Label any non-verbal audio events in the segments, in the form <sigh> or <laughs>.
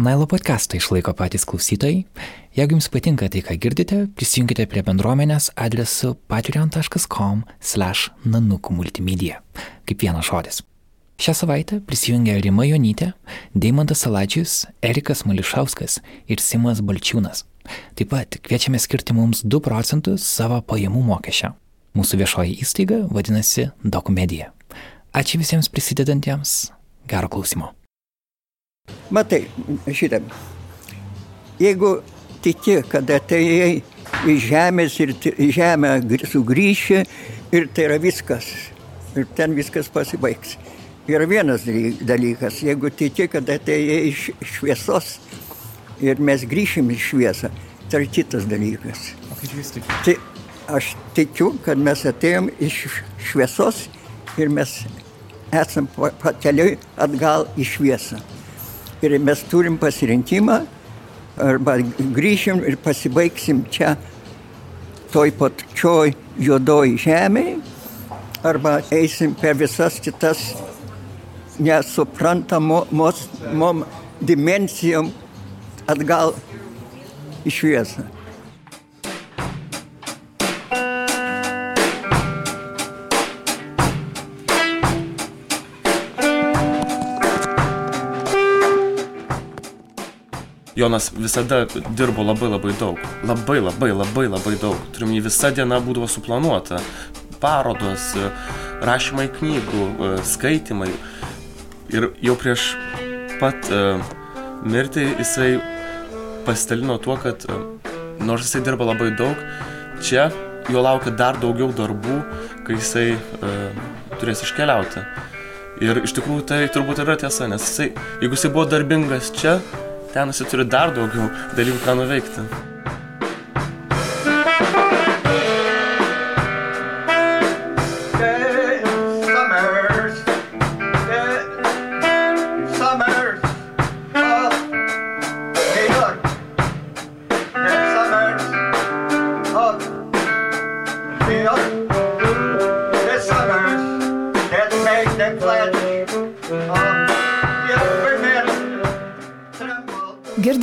Nailo podcastą išlaiko patys klausytojai. Jeigu jums patinka tai, ką girdite, prisijunkite prie bendruomenės adresu patreon.com slash nanukų multimedia. Kaip vienas žodis. Šią savaitę prisijungia Rima Jonytė, Deimantas Salačius, Erikas Mališauskas ir Simas Balčiūnas. Taip pat kviečiame skirti mums 2 procentus savo pajamų mokesčio. Mūsų viešoji įstaiga vadinasi Dokumedija. Ačiū visiems prisidedantiems. Gero klausimo. Matai, šitą. Jeigu tiki, kad atėjai iš žemės ir į žemę sugrįši ir tai yra viskas. Ir ten viskas pasibaigs. Yra vienas dalykas, jeigu tiki, kad atėjai iš šviesos ir mes grįšim į šviesą, tai yra kitas dalykas. O kaip jūs tikite? Tai aš tikiu, kad mes atėjom iš šviesos ir mes esam pakeliui atgal į šviesą ir mes turim pasirinkimą, arba grįšim ir pasibaigsim čia toj pačioj juodoj žemėje, arba eisim per visas kitas nesuprantamos mom dimensijom atgal į šviesą. Jonas visada dirbo labai labai daug. Labai labai labai labai daug. Turim jį visą dieną būdavo suplanuota. Parodos, rašymai knygų, skaitimai. Ir jau prieš pat mirtį jisai pasidalino tuo, kad nors jisai dirba labai daug, čia jo laukia dar daugiau darbų, kai jisai turės iškeliauti. Ir iš tikrųjų tai turbūt yra tiesa, nes jisai, jeigu jisai buvo darbingas čia, ten jisai turi dar daugiau dalykų, ką nuveikti.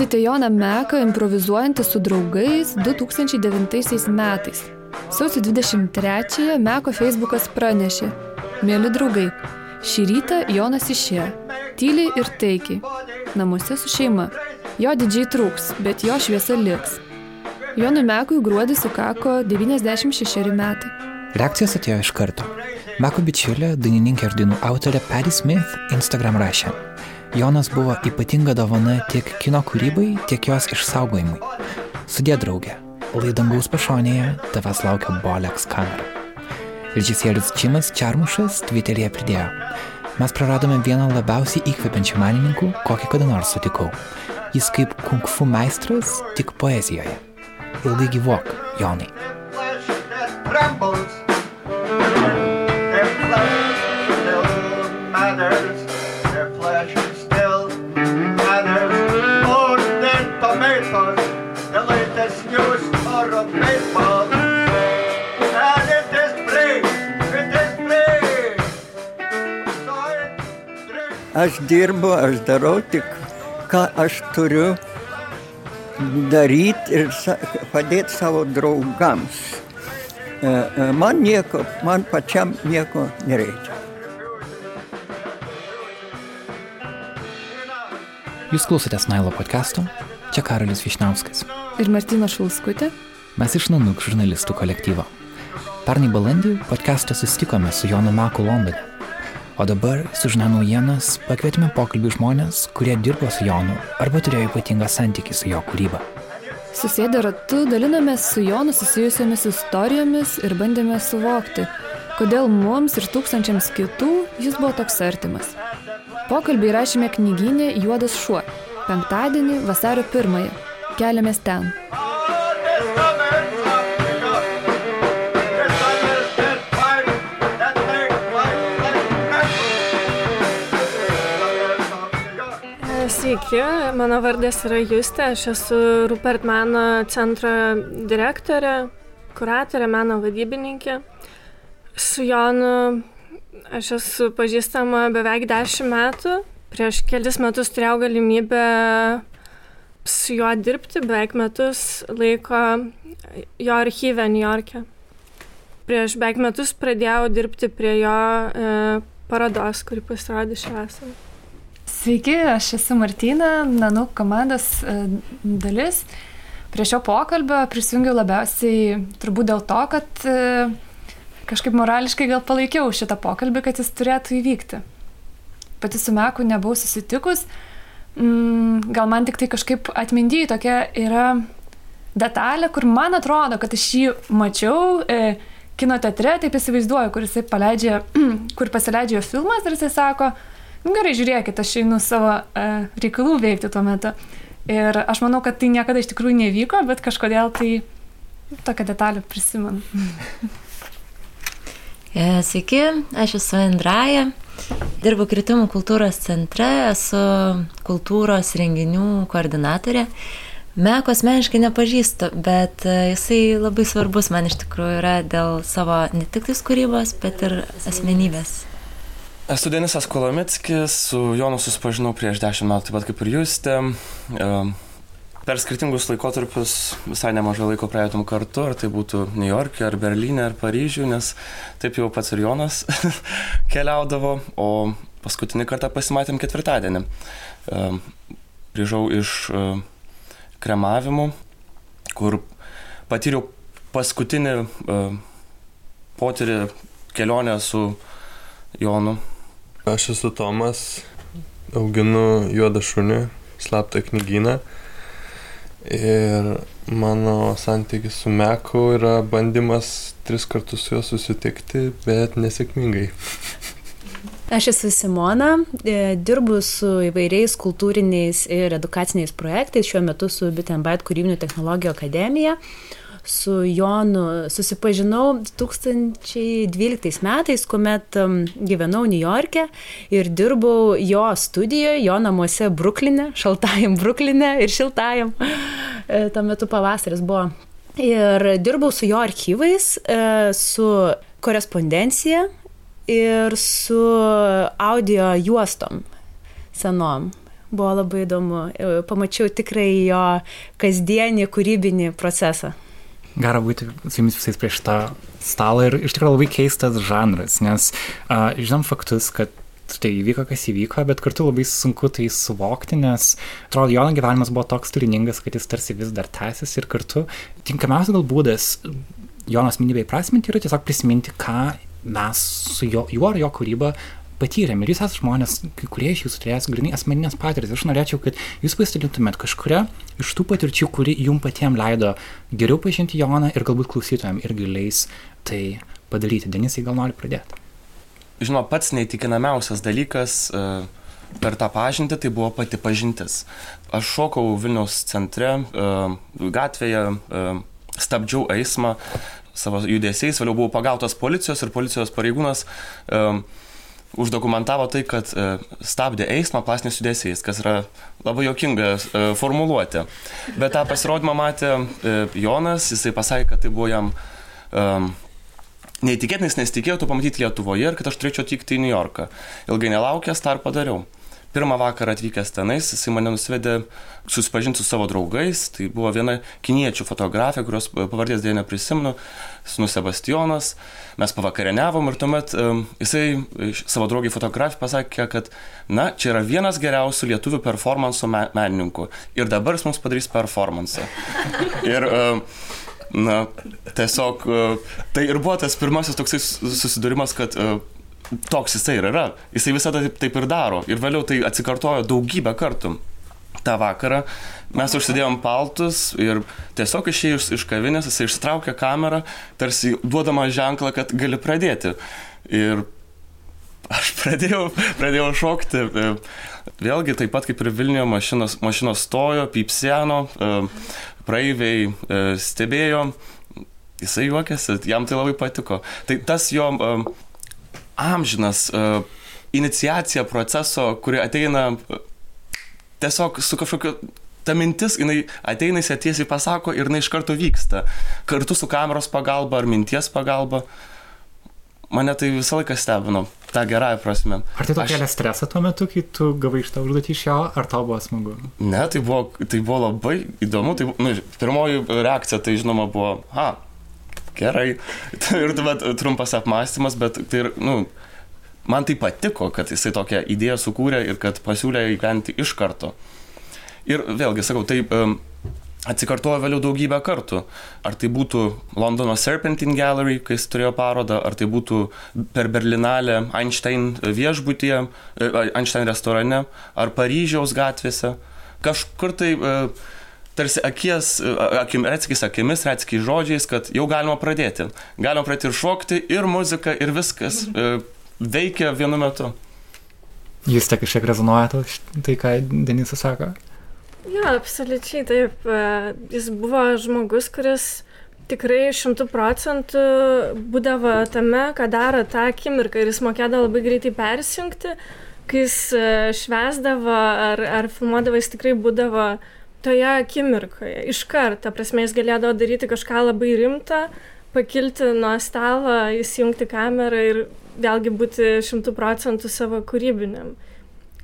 Girdite Joną Meką improvizuojantį su draugais 2009 metais. Sausio 23-ąją Meko Facebookas pranešė. Mėly draugai, šį rytą Jonas išėjo. Tyliai ir taikiai. Namuose su šeima. Jo didžiai trūks, bet jo šviesa liks. Jonui Mekui gruodį sukako 96 metai. Reakcijos atėjo iš karto. Meko bičiulė, dainininkė ir dainų autorė Patty Smith Instagram rašė. Jonas buvo ypatinga dovana tiek kino kūrybai, tiek jos išsaugojimui. Sudė draugė, laidangaus pašonėje tavęs laukia Boleks kamera. Režisierius Čimas Čarmušas Twitter'yje pridėjo. Mes praradome vieną labiausiai įkvepiančių menininkų, kokį kada nors sutikau. Jis kaip kung fu meistras, tik poezijoje. Ilgai gyvok, Jonai. Aš dirbu, aš darau tik, ką aš turiu daryti ir padėti savo draugams. Man nieko, man pačiam nieko nereikia. Jūs klausotės Nailo podcast'o, čia Karolis Višniauskas. Ir Martina Šulskutė. Mes iš Nanuk žurnalistų kolektyvo. Pernai balandį podcast'e susitikome su Jonu Maku Londone. O dabar, sužinę naujienas, pakvietėme pokalbį žmonės, kurie dirbo su Jonu arba turėjo ypatingą santykį su jo kūryba. Susėdę ratu dalinamės su Jonu susijusiamis istorijomis ir bandėme suvokti, kodėl mums ir tūkstančiams kitų jis buvo toks artimas. Pokalbį rašėme knyginė Juodas šuo. Penktadienį, vasario pirmąją. Keliamės ten. Sveiki, mano vardas yra Justė, aš esu Rupert meno centro direktorė, kuratorė, meno vadybininkė. Su Jonu aš esu pažįstama beveik dešimt metų Prieš kelis metus turėjau galimybę su juo dirbti, beveik metus laiko jo archyve New York'e. Prieš beveik metus pradėjau dirbti prie jo e, parodos, kuri pasirodė šią vasarą. Sveiki, aš esu Martina, Nanų komandos e, dalis. Prie šio pokalbio prisijungiau labiausiai turbūt dėl to, kad e, kažkaip morališkai gal palaikiau šitą pokalbį, kad jis turėtų įvykti. Pati su Meku nebuvau susitikus, mm, gal man tik tai kažkaip atmindy tokia yra detalė, kur man atrodo, kad aš jį mačiau e, kino teatre, taip įsivaizduoju, kur jisai paleidžia, <clears throat> kur pasileidžia jo filmas ir jisai sako, gerai, žiūrėkit, aš einu savo e, reikalų veikti tuo metu. Ir aš manau, kad tai niekada iš tikrųjų nevyko, bet kažkodėl tai tokią detalę prisimenu. <laughs> E, sveiki, aš esu Andraja, dirbu Kritimų kultūros centre, esu kultūros renginių koordinatorė. Meko asmeniškai nepažįstu, bet e, jisai labai svarbus man iš tikrųjų yra dėl savo ne tik tais kūrybos, bet ir asmenybės. Esu Denisas Kolomitskis, su Jonu susipažinau prieš dešimt metų, taip pat kaip ir Justė. Per skirtingus laikotarpius visai nemažai laiko praeitum kartu, ar tai būtų New York'e, ar Berlyne, ar Paryžiuje, nes taip jau pats ir Jonas <laughs> keliaudavo, o paskutinį kartą pasimatėm ketvirtadienį. Grįžau iš kremavimų, kur patyriau paskutinį potyrį kelionę su Jonu. Aš esu Tomas, auginu juodą šunį, slaptą knygyną. Ir mano santykis su Meku yra bandymas tris kartus su juo susitikti, bet nesėkmingai. Aš esu Simona, e, dirbu su įvairiais kultūriniais ir edukaciniais projektais, šiuo metu su Bitembait kūrybinių technologijų akademija su Jonu susipažinau 2012 metais, kuomet gyvenau New York'e ir dirbau jo studijoje, jo namuose Bruklinė, šaltajam Bruklinė ir šiltajam. E, tuo metu pavasaris buvo. Ir dirbau su jo archyvais, e, su korespondencija ir su audio juostom senom. Buvo labai įdomu. E, pamačiau tikrai jo kasdienį kūrybinį procesą. Gera būti su jumis visais prieš tą stalą ir iš tikrųjų labai keistas žanras, nes uh, žinom faktus, kad tai įvyko, kas įvyko, bet kartu labai sunku tai suvokti, nes atrodo, Jono gyvenimas buvo toks turiningas, kad jis tarsi vis dar tęsis ir kartu tinkamiausias gal būdas Jono asmenybėje prasminti yra tiesiog prisiminti, ką mes su jo, juo ar jo kūryba patyrėm. Ir jūs esate žmonės, kai kurie iš jūsų turės grinai asmeninės patirtis. Aš norėčiau, kad jūs pasidalintumėt kažkuria iš tų patirčių, kuri jums patiems leido geriau pažinti Joną ir galbūt klausytojams irgi leis tai padaryti. Denisai gal nori pradėti. Žinoma, pats neįtikinamiausias dalykas e, per tą pažintį tai buvo pati pažintis. Aš šokau Vilniaus centre, e, gatvėje, e, stabdžiau eismą savo judesiais, vėliau buvau pagautas policijos ir policijos pareigūnas uždokumentavo tai, kad e, stabdė eismą plasiniais judesiais, kas yra labai jokinga e, formuluotė. Bet tą pasirodymą matė e, Jonas, jisai pasakė, kad tai buvo jam um, neįtikėtinas, nes tikėjau to pamatyti Lietuvoje ir kad aš turėčiau atvykti į New Yorką. Ilgai nelaukęs, tą ir padariau. Pirmą vakarą atvykęs tenais, jisai mane nusivedė susipažinti su savo draugais. Tai buvo viena kiniečių fotografė, kurios pavardės dėja neprisimenu, sunu Sebastijonas. Mes pavakarieniavom ir tuomet um, jisai savo draugiai fotografijai pasakė, kad, na, čia yra vienas geriausių lietuvių performanso me menininkų. Ir dabar jis mums padarys performansą. <laughs> Ir um, Na, tiesiog tai ir buvo tas pirmasis toksai susidūrimas, kad toks jisai ir yra. Jisai visada taip, taip ir daro. Ir vėliau tai atsikartojo daugybę kartų. Ta vakarą mes užsidėjom paltus ir tiesiog išėjus iš kavinės jisai ištraukė kamerą, tarsi duodama ženklą, kad gali pradėti. Ir aš pradėjau, pradėjau šokti. Vėlgi, taip pat kaip ir Vilniuje mašinos, mašinos stojo, pypseno, praeiviai stebėjo, jisai juokėsi, jam tai labai patiko. Tai tas jo amžinas uh, iniciacija proceso, kuri ateina tiesiog su kažkokiu ta mintis, jinai ateina, jis tiesiai pasako ir jinai iš karto vyksta. Kartu su kameros pagalba ar minties pagalba. Mane tai visą laiką stebino. tą gerąją prasme. Ar tai tau kėlė stresą tuo metu, kai tu gavai šitą užduotį iš jo, ar tau buvo smagu? Ne, tai buvo, tai buvo labai įdomu. Tai, nu, pirmoji reakcija tai žinoma buvo, ha, gerai. <laughs> ir tuomet trumpas apmąstymas, bet tai ir, nu, man tai patiko, kad jisai tokią idėją sukūrė ir kad pasiūlė įgyventi iš karto. Ir vėlgi, sakau, tai um, atsikartojo vėliau daugybę kartų. Ar tai būtų Londono Serpentine Gallery, kai jis turėjo parodą, ar tai būtų per Berlinalę Einstein viešbutyje, e, Einstein restorane, ar Paryžiaus gatvėse. Kažkur tai e, tarsi akies, e, akim, retskis akimis, retskis žodžiais, kad jau galima pradėti. Galima pradėti ir šokti, ir muzika, ir viskas veikia vienu metu. Jūs tiek kažkiek rezonuoja tai, ką Denisas sako? Jo, absoliučiai taip. E, jis buvo žmogus, kuris tikrai šimtų procentų būdavo tame, ką daro tą akimirką ir jis mokėdavo labai greitai persijungti, kai jis e, švesdavo ar, ar filmuodavo, jis tikrai būdavo toje akimirkoje. Iš karto, prasme, jis galėdavo daryti kažką labai rimtą, pakilti nuo stalo, įsijungti kamerą ir vėlgi būti šimtų procentų savo kūrybiniam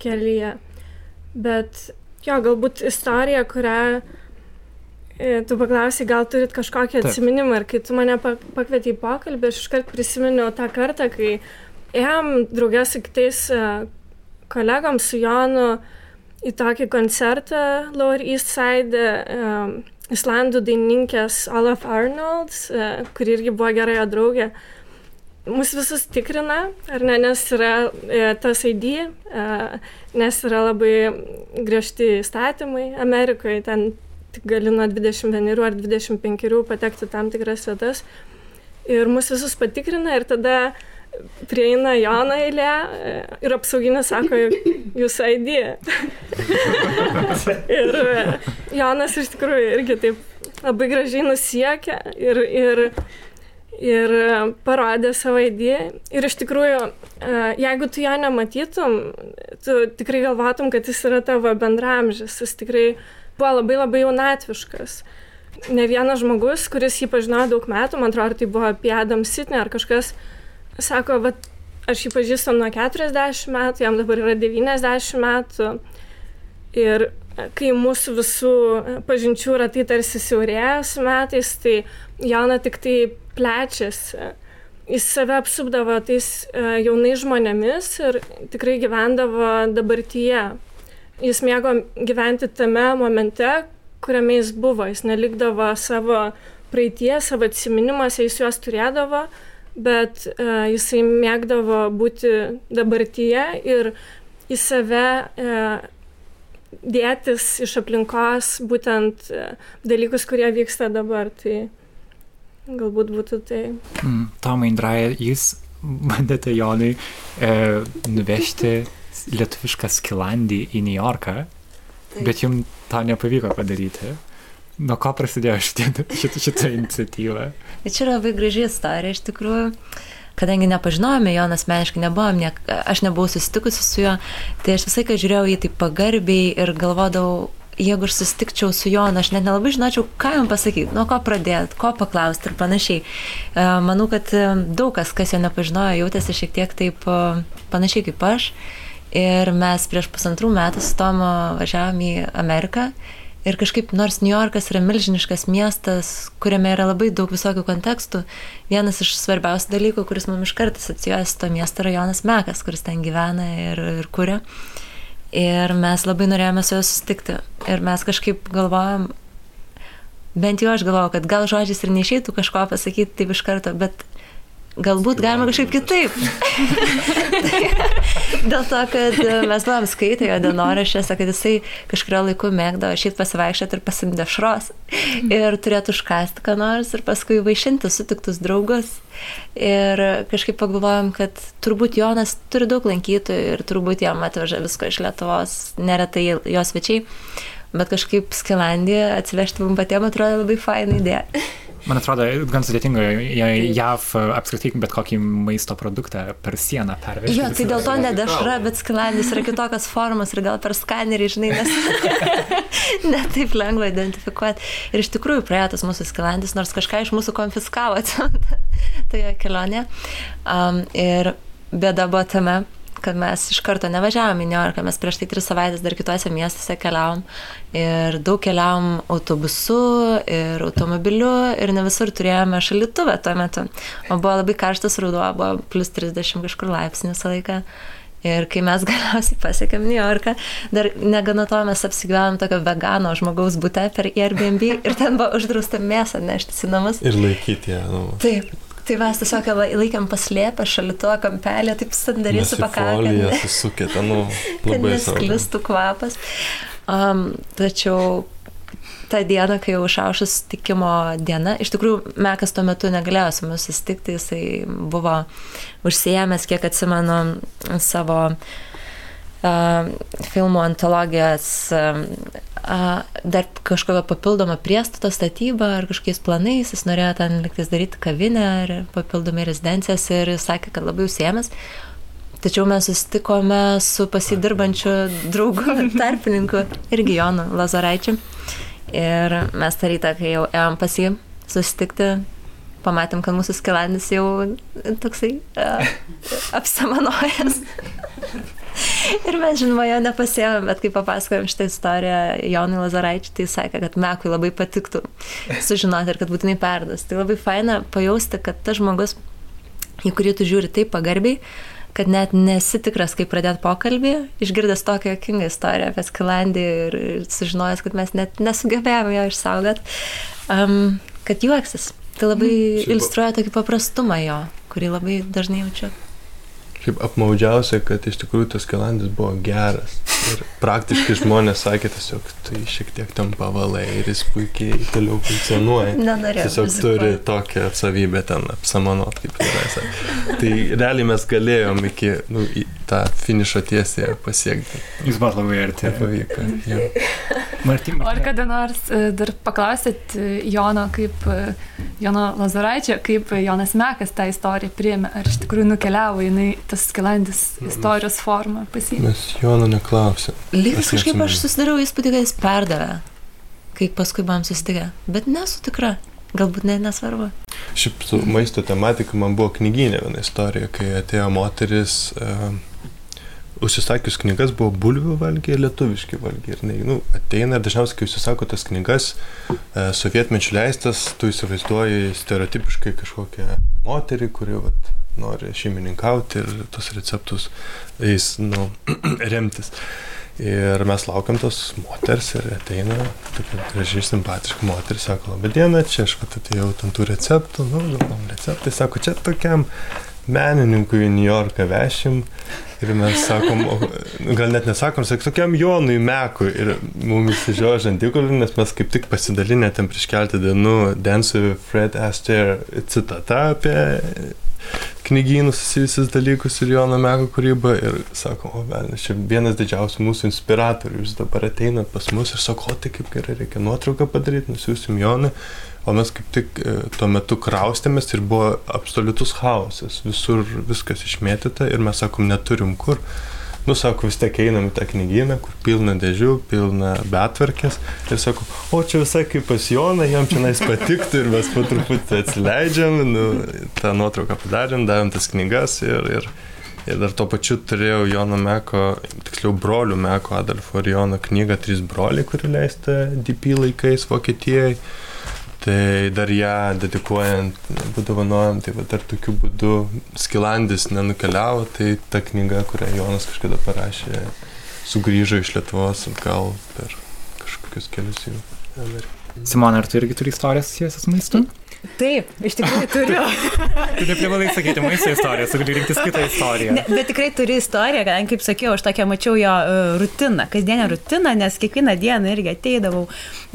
kelyje. Bet Jo, galbūt istorija, kurią e, tu paklausai, gal turit kažkokį atsiminimą ir kai tu mane pakvietei į pokalbį, aš iškart prisiminiau tą kartą, kai ėjom draugės su kitais e, kolegom, su Jonu į tokį koncertą Lower East Side um, islandų dainininkės Olaf Arnolds, uh, kuri irgi buvo gera jo draugė. Uh, mus visus tikrina, ar ne, nes yra e, tas ID, e, nes yra labai griežti įstatymai Amerikoje, ten tik gali nuo 21 ar 25 patekti tam tikras vietas. Ir mus visus patikrina ir tada prieina Jono eilė e, ir apsauginis sako, jūs ID. <laughs> ir e, Jonas iš tikrųjų irgi taip labai gražiai nusiekia ir, ir ir parodė savo idėją. Ir iš tikrųjų, e, jeigu tu jo nematytum, tu tikrai galvotum, kad jis yra tavo bendramžis. Jis tikrai buvo labai labai jaunatviškas. Ne vienas žmogus, kuris jį pažinojo daug metų, man atrodo, tai buvo apie Adam Sitney ar kažkas, sako, va, aš jį pažįstam nuo 40 metų, jam dabar yra 90 metų. Ir kai mūsų visų pažinčių ratai tarsi siaurėja su metais, tai jauna tik tai plečiasi. Jis save apsupdavo tais uh, jaunais žmonėmis ir tikrai gyvendavo dabartyje. Jis mėgo gyventi tame momente, kuriame jis buvo. Jis nelikdavo savo praeitie, savo atsiminimuose, jis juos turėdavo, bet uh, jisai mėgdavo būti dabartyje ir į save uh, dėtis iš aplinkos būtent uh, dalykus, kurie vyksta dabar. Tai, Galbūt būtų tai. Mm, Tomai Indraja, jūs bandėte Jonai e, nuvežti lietuvišką skilandį į New Yorką, Taip. bet jums to nepavyko padaryti. Nuo ko prasidėjo šitą, <laughs> šitą, šitą iniciatyvą? Čia yra labai graži istorija iš tikrųjų. Kadangi nepažinojome jo asmeniškai, nebuvom, ne, aš nebuvau susitikusi su juo, tai aš visai ką žiūrėjau jį taip pagarbiai ir galvodavau, jeigu aš susitikčiau su Jonu, aš net nelabai žinočiau, ką jam pasakyti, nuo ko pradėti, ko paklausti ir panašiai. E, manau, kad e, daug kas, kas jo nepažinojo, jautėsi šiek tiek taip e, panašiai kaip aš. Ir mes prieš pusantrų metų su Tomu važiavom į Ameriką. Ir kažkaip, nors New Yorkas yra milžiniškas miestas, kuriame yra labai daug visokių kontekstų, vienas iš svarbiausių dalykų, kuris mums iš karto asocijuoja su to miesto rajonas Mekas, kuris ten gyvena ir, ir kuria. Ir mes labai norėjome su juo susitikti. Ir mes kažkaip galvojom, bent jau aš galvojau, kad gal žodžiais ir neišeitų kažko pasakyti taip iš karto, bet galbūt galima kažkaip kitaip. <laughs> Dėl to, kad mes buvom skaitę jo dienoraščiuose, kad jisai kažkurio laiku mėgdavo šit pasivaikščioti ir pasimti dešros ir turėtų užkasti ką nors ir paskui vaišinti sutiktus draugus. Ir kažkaip pagalvojom, kad turbūt Jonas turi daug lankytojų ir turbūt jam atveža visko iš Lietuvos, neretai jo svečiai, bet kažkaip Skilandija atsivežti mums patiems atrodo labai faina idėja. Man atrodo, gan sudėtinga JAV apskritai bet kokį maisto produktą per sieną pervežti. Jo, tai dėl to ne dešra, bet skilandis yra kitokios formos ir gal per skanerį, žinai, nes <laughs> netaip lengva identifikuoti. Ir iš tikrųjų praėjo tas mūsų skilandis, nors kažką iš mūsų konfiskavo <laughs> toje kelionėje. Um, ir bėda buvo tame, kad mes iš karto nevažiavom į New Yorką, mes prieš tai tris savaitės dar kitose miestuose keliavom ir daug keliavom autobusu ir automobiliu ir ne visur turėjome šalituvę tuo metu. O buvo labai karštas ruduo, buvo plus 30 kažkur laipsnių visą laiką. Ir kai mes <laughs> galiausiai pasiekėm New Yorką, dar negana to mes apsigyvenom tokio vegano žmogaus būte per Airbnb ir ten buvo uždrausta mėsą neštis į namus. Ir laikyti ją. Nu. Taip, Tai mes tiesiog laikėm paslėpę šalito kampelį, taip sandariai su pakalbė. Susukėte, nu, <laughs> labai sklistų kvapas. Um, tačiau tą dieną, kai jau išaušus susitikimo diena, iš tikrųjų Mekas tuo metu negalėjo su mumis susitikti, jisai buvo užsiemęs, kiek atsimenu, savo uh, filmų antologijos dar kažkokią papildomą priestatą statybą ar kažkokiais planais, jis norėjo ten liktis daryti kavinę ar papildomai rezidencijas ir sakė, kad labai užsiemęs. Tačiau mes susitikome su pasidirbančiu draugu, <laughs> tarpininku irgi Jonu Lazaraičiu. Ir mes tą rytą, kai jau ėjom pas jį susitikti, pamatėm, kad mūsų skilandis jau toksai uh, <laughs> apsamanojęs. <laughs> Ir mes, žinoma, jo nepasėmėm, bet kai papasakojom šitą istoriją Jonui Lazaraičiui, tai sakė, kad Mekui labai patiktų sužinoti ir kad būtinai perdas. Tai labai faina pajausti, kad tas žmogus, į kurį tu žiūri taip pagarbiai, kad net nesitikras, kaip pradėti pokalbį, išgirdęs tokią jokingą istoriją apie Skilandį ir sužinojęs, kad mes net nesugebėjome jo išsaugot, um, kad juoksis. Tai labai Šiaip... iliustruoja tokį paprastumą jo, kurį labai dažnai jaučiu. Šiaip apmaudžiausia, kad iš tikrųjų tas kelandis buvo geras. Ir praktiškai žmonės sakė tiesiog, tai šiek tiek tam pavalai ir jis puikiai toliau funkcionuoja. Nenorėjau. Tiesiog rizikuoti. turi tokią savybę ten apsamanot, kaip yra. Tai realiai mes galėjom iki nu, tą finišo tiesiai pasiekti. Jūs buvot labai arti. Pavyko. Martin. O ar kada nors e, dar paklausėt e, Jono, kaip e, Jono Lazaraičio, kaip Jonas Mekas tą istoriją priėmė, ar iš tikrųjų nukeliavo jinai tas skilandis istorijos forma pasiėmė. Mes Jono neklausėm. Lygiai kažkaip aš susidariau įspūdį, kad jis perdavė, kai paskui buvom susitikę, bet nesu tikra. Galbūt net nesvarbu. Šiaip su maisto tematika man buvo knyginė viena istorija, kai atėjo moteris, uh, užsisakius knygas buvo bulvių valgiai ir lietuviški valgiai. Ir ne, nu, ateina ir dažniausiai, kai užsisako tas knygas, uh, sovietmečių leistas, tu įsivaizduoji stereotipiškai kažkokią moterį, kuri vat, nori šeimininkauti ir tos receptus eis nu, <clears throat> remtis. Ir mes laukiam tos moters ir ateina tokia graži, simpatiška moteris, sako, labai diena, čia aš pat atėjau ten tų receptų, nu, galvom receptai, sako, čia tokiam menininkui į New Yorką vešim. Ir mes sakom, o, gal net nesakom, sakom, tokiam Jonui Mekui. Ir mums įsižiojo žantikulį, nes mes kaip tik pasidalinę ten prieš keltą dienų Dance Fred Astaire citata apie knygynų susijusius dalykus ir Jono Meko kūrybą ir sako, o velnis, čia vienas didžiausių mūsų inspiratorių, jūs dabar ateinat pas mus ir sako, o tai kaip gerai, reikia nuotrauką padaryti, nusiųsim Jonui, o mes kaip tik e, tuo metu kraustėmės ir buvo absoliutus chaosas, visur viskas išmėtyta ir mes sakom, neturim kur nu, sako, vis tiek einam į tą knygyną, kur pilna dėžių, pilna betvarkės. Ir sako, o čia visai kaip pas Joną, jam čia nais patiktų ir mes po truputį atsileidžiam, nu, tą nuotrauką padarėm, davėm tas knygas ir, ir, ir dar tuo pačiu turėjau Jono Meko, tiksliau brolių Meko, Adolfo ir Jono knygą Trys broliai, kuri leista DP laikais Vokietijoje. Tai dar ją dedikuojant, padovanojam, tai va dar tokiu būdu Skilandis nenukeliavo, tai ta knyga, kurią Jonas kažkada parašė, sugrįžo iš Lietuvos atgal per kažkokius kelius jų. Simona, ar tu irgi turi istoriją susijusią su maistu? Taip, iš tikrųjų turiu. <laughs> tu neprivalai sakyti maisto istoriją, tu gali rinktis kitą istoriją. Ne, bet tikrai turi istoriją, kadangi, kaip sakiau, aš tokią mačiau jo uh, rutiną, kasdienę rutiną, nes kiekvieną dieną irgi ateidavau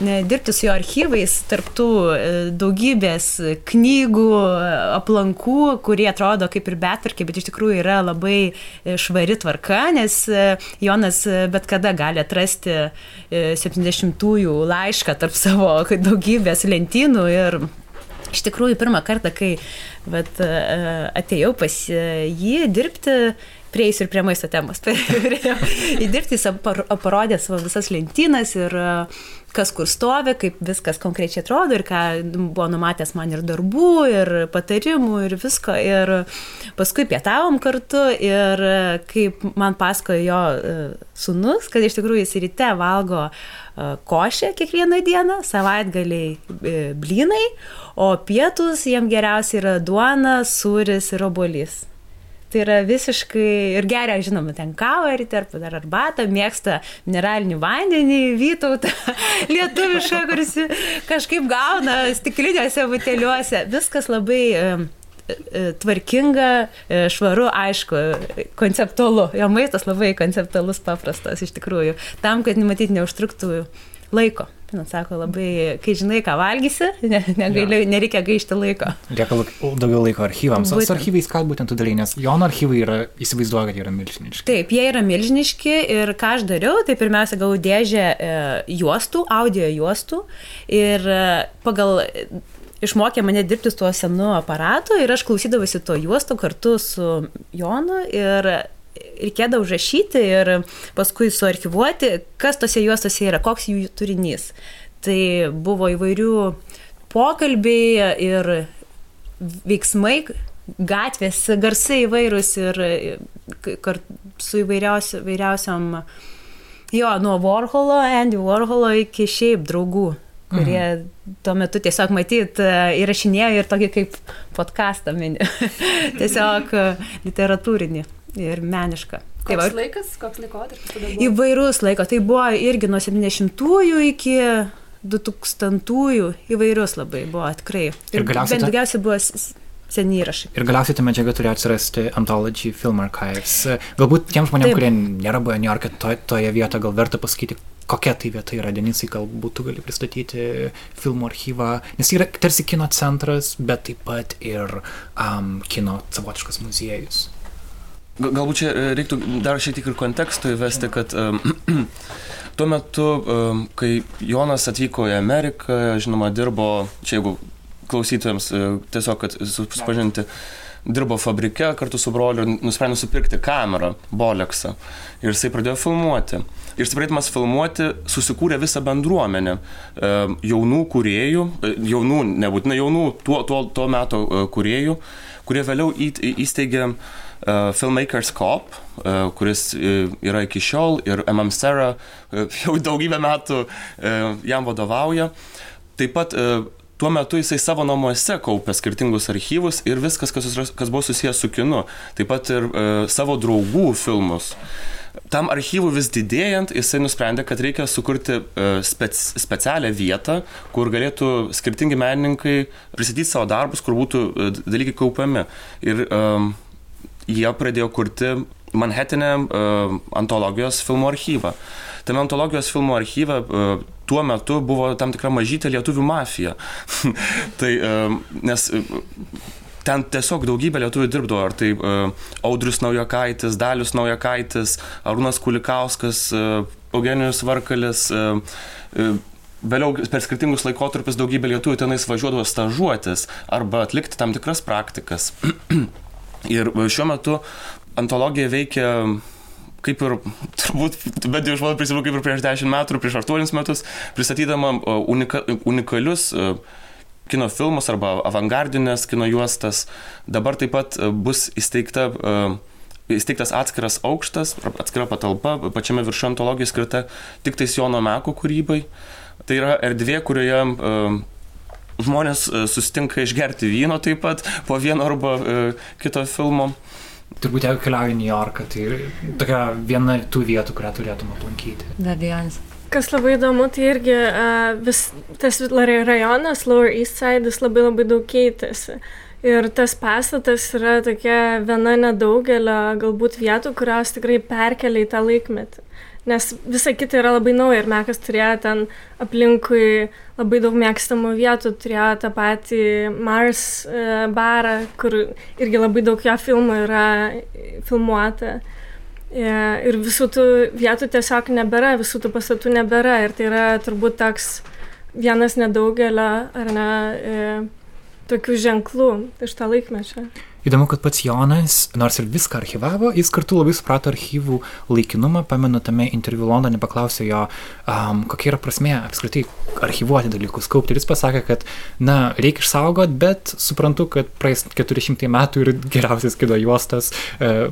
ne, dirbti su jo archyvais, tarptų uh, daugybės knygų, aplankų, kurie atrodo kaip ir betvarkiai, bet iš tikrųjų yra labai švari tvarka, nes Jonas bet kada gali atrasti uh, 70-ųjų laišką tarp savo daugybės lentynų ir Iš tikrųjų, pirmą kartą, kai vat, e, atėjau pas jį dirbti, prieisiu ir prie maisto temos. <laughs> Įdirbti jis parodė savo visas lentynas ir kas kur stovi, kaip viskas konkrečiai atrodo ir ką buvo numatęs man ir darbų, ir patarimų, ir visko. Ir paskui pietavom kartu ir kaip man pasakojo jo e, sunus, kad iš tikrųjų jis ryte valgo e, košę kiekvieną dieną, savaitgaliai e, blynai, o pietus jiem geriausia yra duona, sūris ir obolys. Tai yra visiškai ir geria, žinoma, ten kavą ryte ar dar arbatą, mėgsta mineralinį vandenį, vytautą, <laughs> lietuvišką, kuris kažkaip gauna stikliniuose buteliuose. Viskas labai e, tvarkinga, e, švaru, aišku, konceptualu. Jo maistas labai konceptualus, paprastas iš tikrųjų. Tam, kad matyt neužtruktų laiko. Žinot, sako, labai, kai žinai, ką valgysi, ne, negaili, ja. nereikia gaišti laiko. Lieka daugiau laiko archyvams. Būtent. Su archyvais ką būtent tu darai, nes Jono archyvai yra, įsivaizduoju, kad yra milžiniški. Taip, jie yra milžiniški ir ką aš dariau, tai pirmiausia gavau dėžę e, juostų, audio juostų ir e, pagal išmokė mane dirbti su tuo senu aparatu ir aš klausydavausi to juosto kartu su Jonu ir reikėdavo užrašyti ir paskui suarchivuoti, kas tose juostose yra, koks jų turinys. Tai buvo įvairių pokalbiai ir veiksmai, gatvės, garsai įvairūs ir su įvairiausiam, jo, nuo Warholo, Andy Warholo iki šiaip draugų kurie mhm. tuo metu tiesiog matyt įrašinėjo ir tokį kaip podcastą mini. <laughs> tiesiog literatūrinį ir meniška. Tai koks va, laikas, koks laikotarpis? Įvairus laiko. Tai buvo irgi nuo 70-ųjų iki 2000-ųjų įvairius labai buvo tikrai. Ir, ir galiausiai. Bet daugiausiai buvo seni įrašai. Ir galiausiai ta medžiaga turėjo atsirasti Anthology Film Archives. Galbūt tiem žmonėms, kurie nėra buvę New York'e, to, toje vietoje gal verta pasakyti, kokia tai vieta yra, Denisai, galbūt tu gali pristatyti filmų archyvą, nes yra tarsi kino centras, bet taip pat ir um, kino savotiškas muziejus. Galbūt čia e, reiktų dar šiek tiek ir konteksto įvesti, kad <clears throat> tuo metu, kai Jonas atvyko į Ameriką, žinoma, dirbo, čia jeigu klausytojams uh, tiesiog, kad susipažinti, dirbo fabrike kartu su broliu ir nusprendė nusipirkti kamerą, Boleksą. Ir jisai pradėjo filmuoti. Ir stiprėdamas filmuoti, susikūrė visą bendruomenę jaunų kuriejų, jaunų, nebūtinai jaunų, tuo, tuo, tuo metu kuriejų, kurie vėliau įsteigė Uh, Filmmakers uh, kuris yra iki šiol ir MM Sera <laughs> jau daugybę metų jam vadovauja. Taip pat tuo metu jisai savo namuose kaupė skirtingus archyvus ir viskas, kas, kas buvo susijęs su kinu. Taip pat ir savo draugų filmus. Tam archyvui vis didėjant, jisai nusprendė, kad reikia sukurti spec, specialią vietą, kur galėtų skirtingi menininkai pristatyti savo darbus, kur būtų dalykai kaupiami. Ir um, jie pradėjo kurti Manhattanė uh, antologijos filmų archyvą. Tame antologijos filmų archyve uh, tuo metu buvo tam tikra mažytė lietuvių mafija. <laughs> tai, uh, nes ten tiesiog daugybė lietuvių dirbdavo, ar tai uh, Audrius Naujakaitis, Dalius Naujakaitis, Arūnas Kulikauskas, uh, Eugenijus Varkalis. Uh, uh, Vėliau per skirtingus laikotarpius daugybė lietuvių tenais važiuodavo stažuotis arba atlikti tam tikras praktikas. <clears throat> Ir šiuo metu antologija veikia kaip ir, turbūt, bet jau iš mano prisimenu, kaip ir prieš 10 metų, prieš 8 metus, pristatydama unika, unikalius kino filmus arba avangardinės kino juostas. Dabar taip pat bus įsteigta, įsteigtas atskiras aukštas, atskira patalpa, pačiame viršų antologijai skirta tik tais Jono Meko kūrybai. Tai yra erdvė, kurioje žmonės e, susitinka išgerti vyno taip pat po vieno arba e, kito filmo. Turbūt jeigu keliauji į New Yorką, tai tokia viena tų vietų, kurią turėtum aplankyti. Be abejonės. Kas labai įdomu, tai irgi uh, vis, tas rajonas, Lower East Side, jis labai labai daug keitėsi. Ir tas pastatas yra tokia viena nedaugelio galbūt vietų, kurios tikrai perkelia į tą laikmetį nes visa kita yra labai nauja ir Mekas turėjo ten aplinkui labai daug mėgstamų vietų, turėjo tą patį Mars e, barą, kur irgi labai daug jo filmų yra filmuota. E, ir visų tų vietų tiesiog nebėra, visų tų pastatų nebėra ir tai yra turbūt toks vienas nedaugelio, ar ne, e, tokių ženklų iš to laikmečio. Įdomu, kad pats Jonas, nors ir viską archivavo, jis kartu labai suprato archyvų laikinumą. Pamenu, tame interviu Londone paklausė jo, um, kokia yra prasmė apskritai archivuoti dalykus, kaupti. Ir jis pasakė, kad, na, reikia išsaugoti, bet suprantu, kad praeis 400 metų ir geriausias kido juostas uh,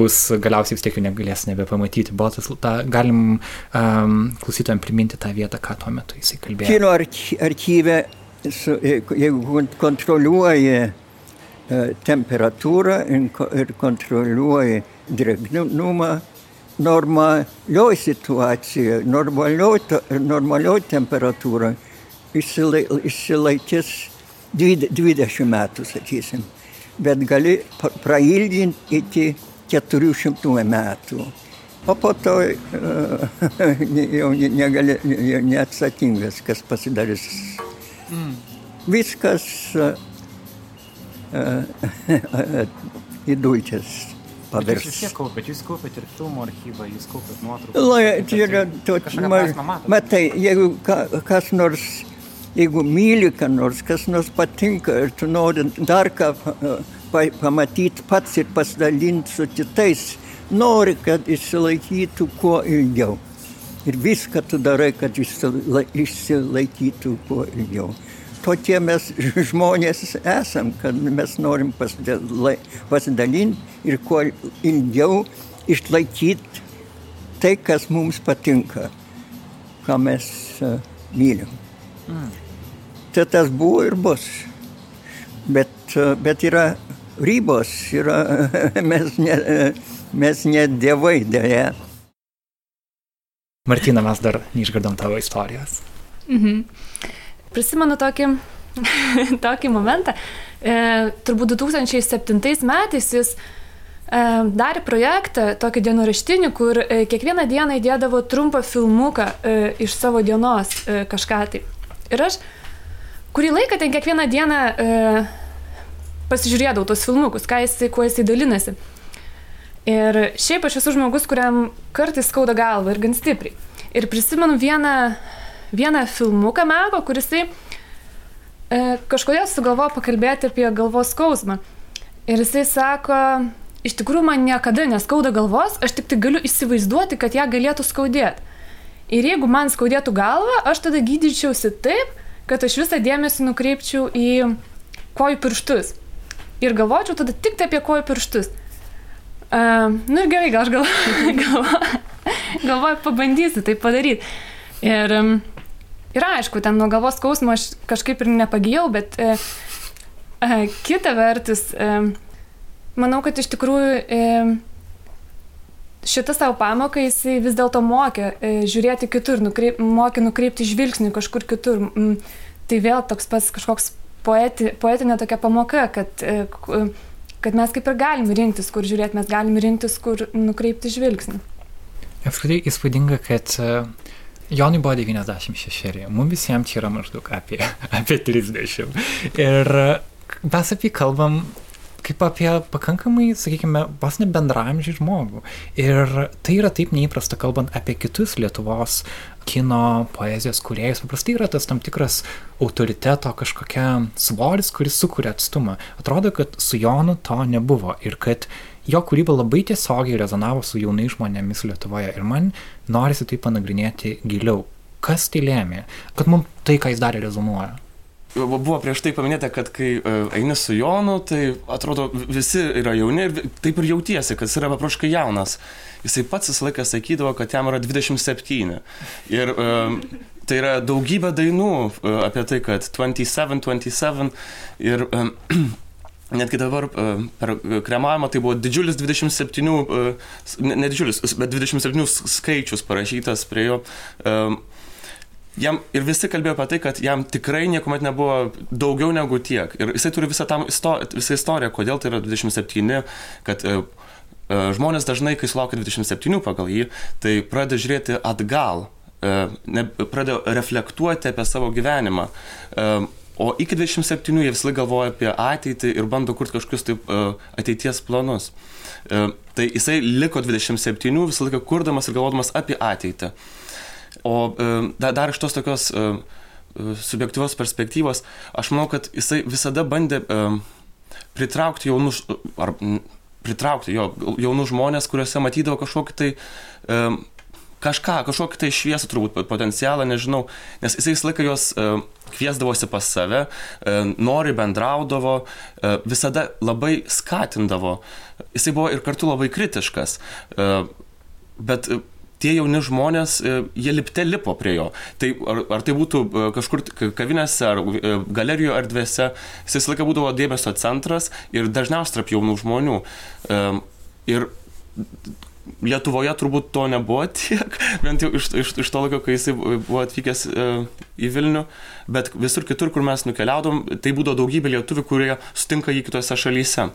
bus galiausiai vis tiek jų negalės nebepamatyti. Buvo tas, ta, galim um, klausytojams priminti tą vietą, ką tuo metu jisai kalbėjo. Kino archyve, jeigu kontroliuoja E, temperatūrą ir kontroliuoji drėgnumą. Normalioj situacijoje, normalioj, normalioj temperatūra išsilaikys 20 metų, sakysim, bet gali prailginti iki 400 metų. O po to jau negali, neatsakingas, kas pasidarys. Mm. Viskas <laughs> į dulkes pavirs. Jūs vis kaupėt, jūs kaupėt ir filmų archyvą, jūs kaupėt nuotraukas. Tai yra toks, matai, jeigu ka, kas nors, jeigu myli, ką nors, kas nors patinka ir tu nori dar ką pa, pamatyti pats ir pasidalinti su kitais, nori, kad išsilaikytų kuo ilgiau. Ir viską tu darai, kad išsilaikytų kuo ilgiau tokie mes žmonės esam, kad mes norim pasidalinti ir kuo ilgiau išlaikyti tai, kas mums patinka, ką mes uh, mylim. Mm. Tai tas buvo ir bus. Bet, uh, bet yra ribos, yra, <laughs> mes, ne, mes ne dievai dėja. Martina, mes dar neišgirdom tavo istorijos. Mhm. Prisimenu tokį, <laughs> tokį momentą. E, turbūt 2007 metais jis e, darė projektą, tokį dienoraštinį, kur e, kiekvieną dieną įdėdavo trumpą filmuką e, iš savo dienos kažką tai. Ir aš kurį laiką ten kiekvieną dieną pasižiūrėdavau tos filmukus, ką jisai, kuo jisai dalinasi. Ir šiaip aš esu žmogus, kuriam kartais skauda galva ir gan stipriai. Ir prisimenu vieną vieną filmuką meko, kuris e, kažkodėl sugalvojo pakalbėti apie galvos skausmą. Ir jisai sako, iš tikrųjų man niekada neskauda galvos, aš tik tai galiu įsivaizduoti, kad ją galėtų skaudėti. Ir jeigu man skaudėtų galvą, aš tada gydyčiausi taip, kad aš visą dėmesį nukreipčiau į kojų pirštus. Ir galvočiau tada tik tai apie kojų pirštus. Uh, nu ir gerai, gal aš galvoju, galvoju, galvoju pabandysiu tai padaryti. Ir Ir aišku, ten nuo galvos skausmo aš kažkaip ir nepagijau, bet e, e, kita vertus, e, manau, kad iš tikrųjų e, šitą savo pamoką jisai vis dėlto mokė e, žiūrėti kitur, nukreip, mokė nukreipti žvilgsnį kažkur kitur. Mm, tai vėl toks pats kažkoks poeti, poetinė tokia pamoka, kad, e, kad mes kaip ir galim rinktis, kur žiūrėti, mes galim rinktis, kur nukreipti žvilgsnį. Apskritai įspūdinga, kad uh, Jonui buvo 96, mums visiems čia yra maždaug apie, <laughs> apie 30. Ir mes apie kalbam kaip apie pakankamai, sakykime, vos ne bendramžį žmogų. Ir tai yra taip neįprasta, kalbant apie kitus Lietuvos kino poezijos kuriejus. Paprastai yra tas tam tikras autoriteto kažkokia svoris, kuris sukuria atstumą. Atrodo, kad su Jonu to nebuvo ir kad jo kūryba labai tiesiogiai rezonavo su jaunais žmonėmis Lietuvoje ir man norisi tai panagrinėti giliau. Kas tai lėmė, kad mums tai, ką jis darė, rezonuoja? Buvo prieš tai paminėta, kad kai e, eini su Jonu, tai atrodo visi yra jauni ir taip ir jautiesi, kad jis yra papraškai jaunas. Jisai pats visą laiką sakydavo, kad jam yra 27. Ir um, tai yra daugybė dainų apie tai, kad 27, 27 ir <clears throat> Netgi dabar e, per kremavimą tai buvo didžiulis 27, e, ne didžiulis, bet 27 skaičius parašytas prie jo. E, jam ir visi kalbėjo apie tai, kad jam tikrai niekuomet nebuvo daugiau negu tiek. Ir jisai turi visą, tam, visą istoriją, kodėl tai yra 27, kad žmonės dažnai, kai sulaukia 27 pagal jį, tai pradeda žiūrėti atgal, pradeda reflektuoti apie savo gyvenimą O iki 27 jie visą galvoja apie ateitį ir bando kurti kažkokius taip uh, ateities planus. Uh, tai jisai liko 27 visą laiką kurdamas ir galvodamas apie ateitį. O uh, dar iš tos tokios uh, subjektyvios perspektyvos, aš manau, kad jisai visada bandė pritraukti jaunus, ar pritraukti jo, jaunus žmonės, kuriuose matydavo kažkokį tai kažką, kažkokį tai šviesą turbūt potencialą, nežinau, nes jisai visą laiką juos uh, kviesdavosi pas save, uh, nori bendraudavo, uh, visada labai skatindavo. Jisai buvo ir kartu labai kritiškas. Bet tie jauni žmonės, jie lipte lipo prie jo. Tai ar, ar tai būtų kažkur kavinėse ar galerijų erdvėse, jis visą laiką būdavo dėmesio centras ir dažniausiai tarp jaunų žmonių. Ir Lietuvoje turbūt to nebuvo <laughs> tiek, bent jau iš, iš, iš to laiko, kai jisai buvo atvykęs e, į Vilnių, bet visur kitur, kur mes nukeliaudom, tai būdavo daugybė lietuvių, kurie sutinka jį kitose šalyse.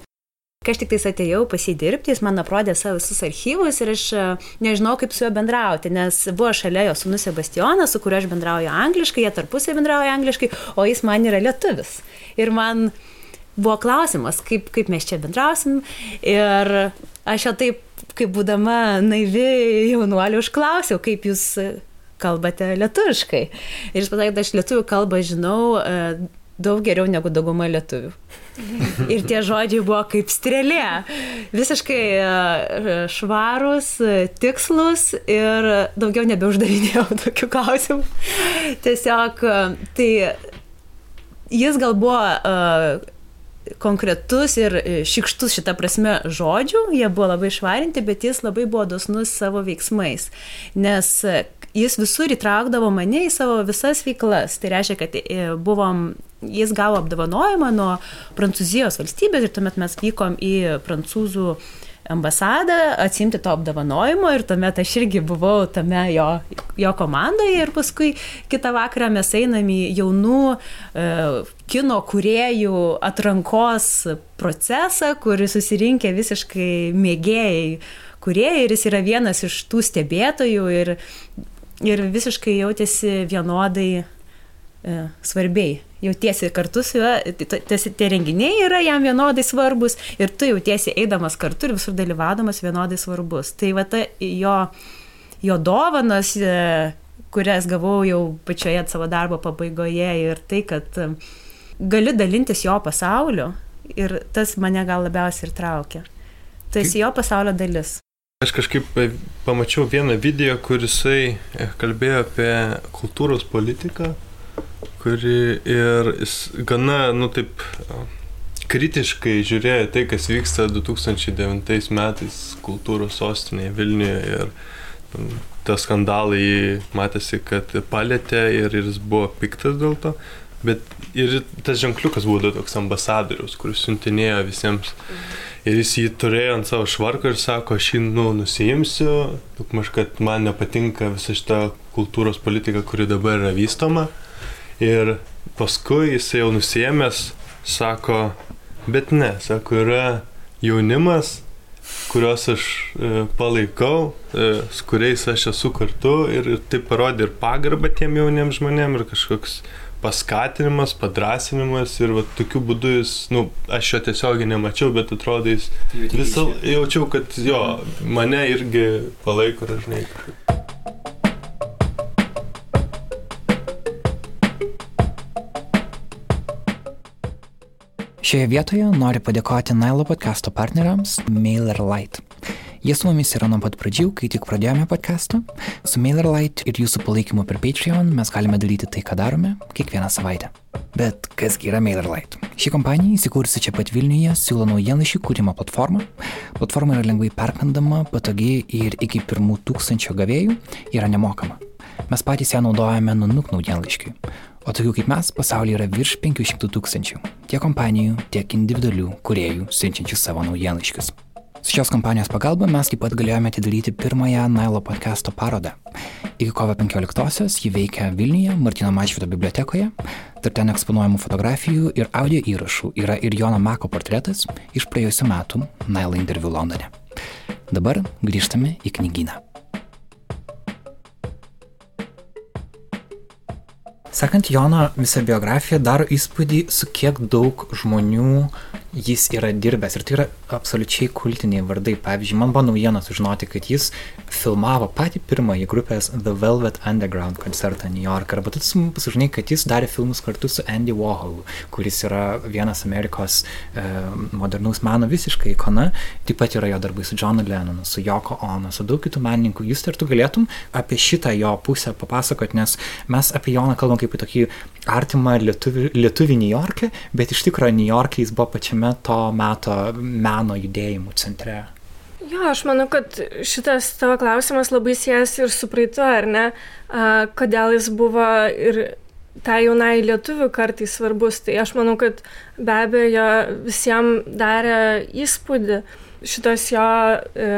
Kai aš tik tais atėjau pasidirbti, jis man aprodė savo visus archyvus ir aš e, nežinau, kaip su juo bendrauti, nes buvo šalia jo sunus Sebastianas, su kuriuo aš bendrauju angliškai, jie tarpusai bendrauja angliškai, o jis man yra lietuvis. Ir man buvo klausimas, kaip, kaip mes čia bendrausim. Ir aš jo taip kaip būdama naivi jaunuolė užklausiau, kaip jūs kalbate lietuviškai. Ir jis pasakė, kad aš lietuvių kalbą žinau e, daug geriau negu dauguma lietuvių. Ir tie žodžiai buvo kaip strėlė. Visiškai e, švarus, tikslus ir daugiau nebeuždavinėjau <laughs> tokių klausimų. Tiesiog e, tai jis gal buvo konkretus ir e, šikštus šitą prasme žodžių, jie buvo labai švarinti, bet jis labai buvo dosnus savo veiksmais, nes e, jis visur įtraukdavo mane į savo visas veiklas. Tai reiškia, kad e, buvom, jis gavo apdovanojimą nuo Prancūzijos valstybės ir tuomet mes vykom į prancūzų uh, ambasadą atsimti to apdovanojimo ir tuomet aš irgi buvau tame jo, jo komandoje ir paskui kitą vakarą mes einam į jaunų e, kino kuriejų atrankos procesą, kur susirinkę visiškai mėgėjai kuriejai ir jis yra vienas iš tų stebėtojų ir, ir visiškai jautėsi vienodai svarbiai jautiesi kartu su juo, tie renginiai yra jam vienodai svarbus ir tu jautiesi eidamas kartu ir visur dalyvaudamas vienodai svarbus. Tai va ta jo, jo dovanas, e, kurias gavau jau pačioje savo darbo pabaigoje ir tai, kad e, gali dalintis jo pasauliu ir tas mane gal labiausiai ir traukia. Tai esi jo pasaulio dalis. Aš kažkaip e, pamačiau vieną video, kur jisai kalbėjo apie kultūros politiką kuri ir gana, nu taip, kritiškai žiūrėjo tai, kas vyksta 2009 metais kultūros sostinėje Vilniuje ir tie skandalai matėsi, kad palėtė ir, jis buvo piktas dėl to. Bet ir tas ženkliukas buvo toks ambasadorius, kuris siuntinėjo visiems. Ir jis jį turėjo ant savo švarko ir sako, aš jį nu, nusijimsiu, daugmaž, kad man nepatinka visa šita kultūros politika, kuri dabar yra vystoma. Ir paskui jis jau nusėmęs sako, bet ne, sako, yra jaunimas, kuriuos aš e, palaikau, e, su kuriais aš esu kartu ir, ir tai parodė ir pagarbą tiem jauniems žmonėms ir kažkoks paskatinimas, padrasinimas ir va, tokiu būdu jis, nu, aš jo tiesiogiai nemačiau, bet atrodo jis visą jaučiau, kad jo, mane irgi palaiko ir aš žinai Šioje vietoje noriu padėkoti Nailo podcast'o partneriams MailerLite. Jie su mumis yra nuo pat pradžių, kai tik pradėjome podcast'ą. Su MailerLite ir jūsų palaikymu per Patreon mes galime daryti tai, ką darome, kiekvieną savaitę. Bet kasgi yra MailerLite? Ši kompanija įsikūrusi čia pat Vilniuje siūlo naujienlaiškių kūrimo platformą. Platforma yra lengvai perkandama, patogi ir iki pirmų tūkstančio gavėjų yra nemokama. Mes patys ją naudojame nunuk naujienlaiškiui. O tokių kaip mes pasaulyje yra virš 500 tūkstančių. Tiek kompanijų, tiek individualių kuriejų siunčiančių savo naujienlaiškius. Su šios kompanijos pagalba mes taip pat galėjome atidaryti pirmąją Nailo podcast'o parodą. Iki kovo 15-osios ji veikia Vilniuje, Martino Mažvido bibliotekoje. Tarp ten eksponuojamų fotografijų ir audio įrašų yra ir Jono Mako portretas iš praėjusiu metu Nailo interviu Londone. Dabar grįžtame į knygyną. Sekant Jono visą biografiją daro įspūdį, su kiek daug žmonių jis yra dirbęs ir tai yra absoliučiai kultiniai vardai. Pavyzdžiui, man buvo naujiena sužinoti, kad jis filmavo patį pirmąjį grupės The Velvet Underground koncertą New York. Arba tu sužinai, kad jis darė filmus kartu su Andy Warhol, kuris yra vienas Amerikos e, modernaus meno visiškai ikona. Taip pat yra jo darbai su Johnu Lennonu, su Joko Ono, su daug kitų menininkų. Jūs ir tu galėtum apie šitą jo pusę papasakoti, nes mes apie Joną kalbam kaip į tokį artimą lietuvį, lietuvį New York'e, bet iš tikrųjų New York'e jis buvo pačiame to meto meno judėjimų centre. Jo, aš manau, kad šitas tavo klausimas labai siejasi ir su praeitu, ar ne? A, kodėl jis buvo ir tai jaunai lietuvių kartai svarbus. Tai aš manau, kad be abejo visiems darė įspūdį šitos jo e,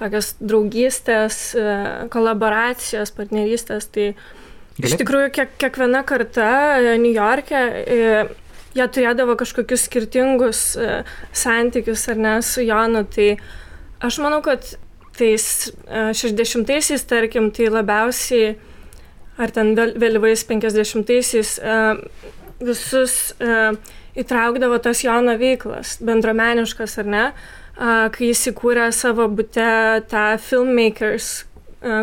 tokios draugystės, e, kolaboracijos, partnerystės. Tai iš tikrųjų kiek, kiekviena karta e, New York'e e, jie turėdavo kažkokius skirtingus e, santykius ar ne su Jonu. Tai aš manau, kad tais 60-aisiais, tarkim, tai labiausiai, ar ten vėlyvais 50-aisiais, visus įtraukdavo tas Jono veiklas, bendromeniškas ar ne, kai jis įkūrė savo bute tą filmmakers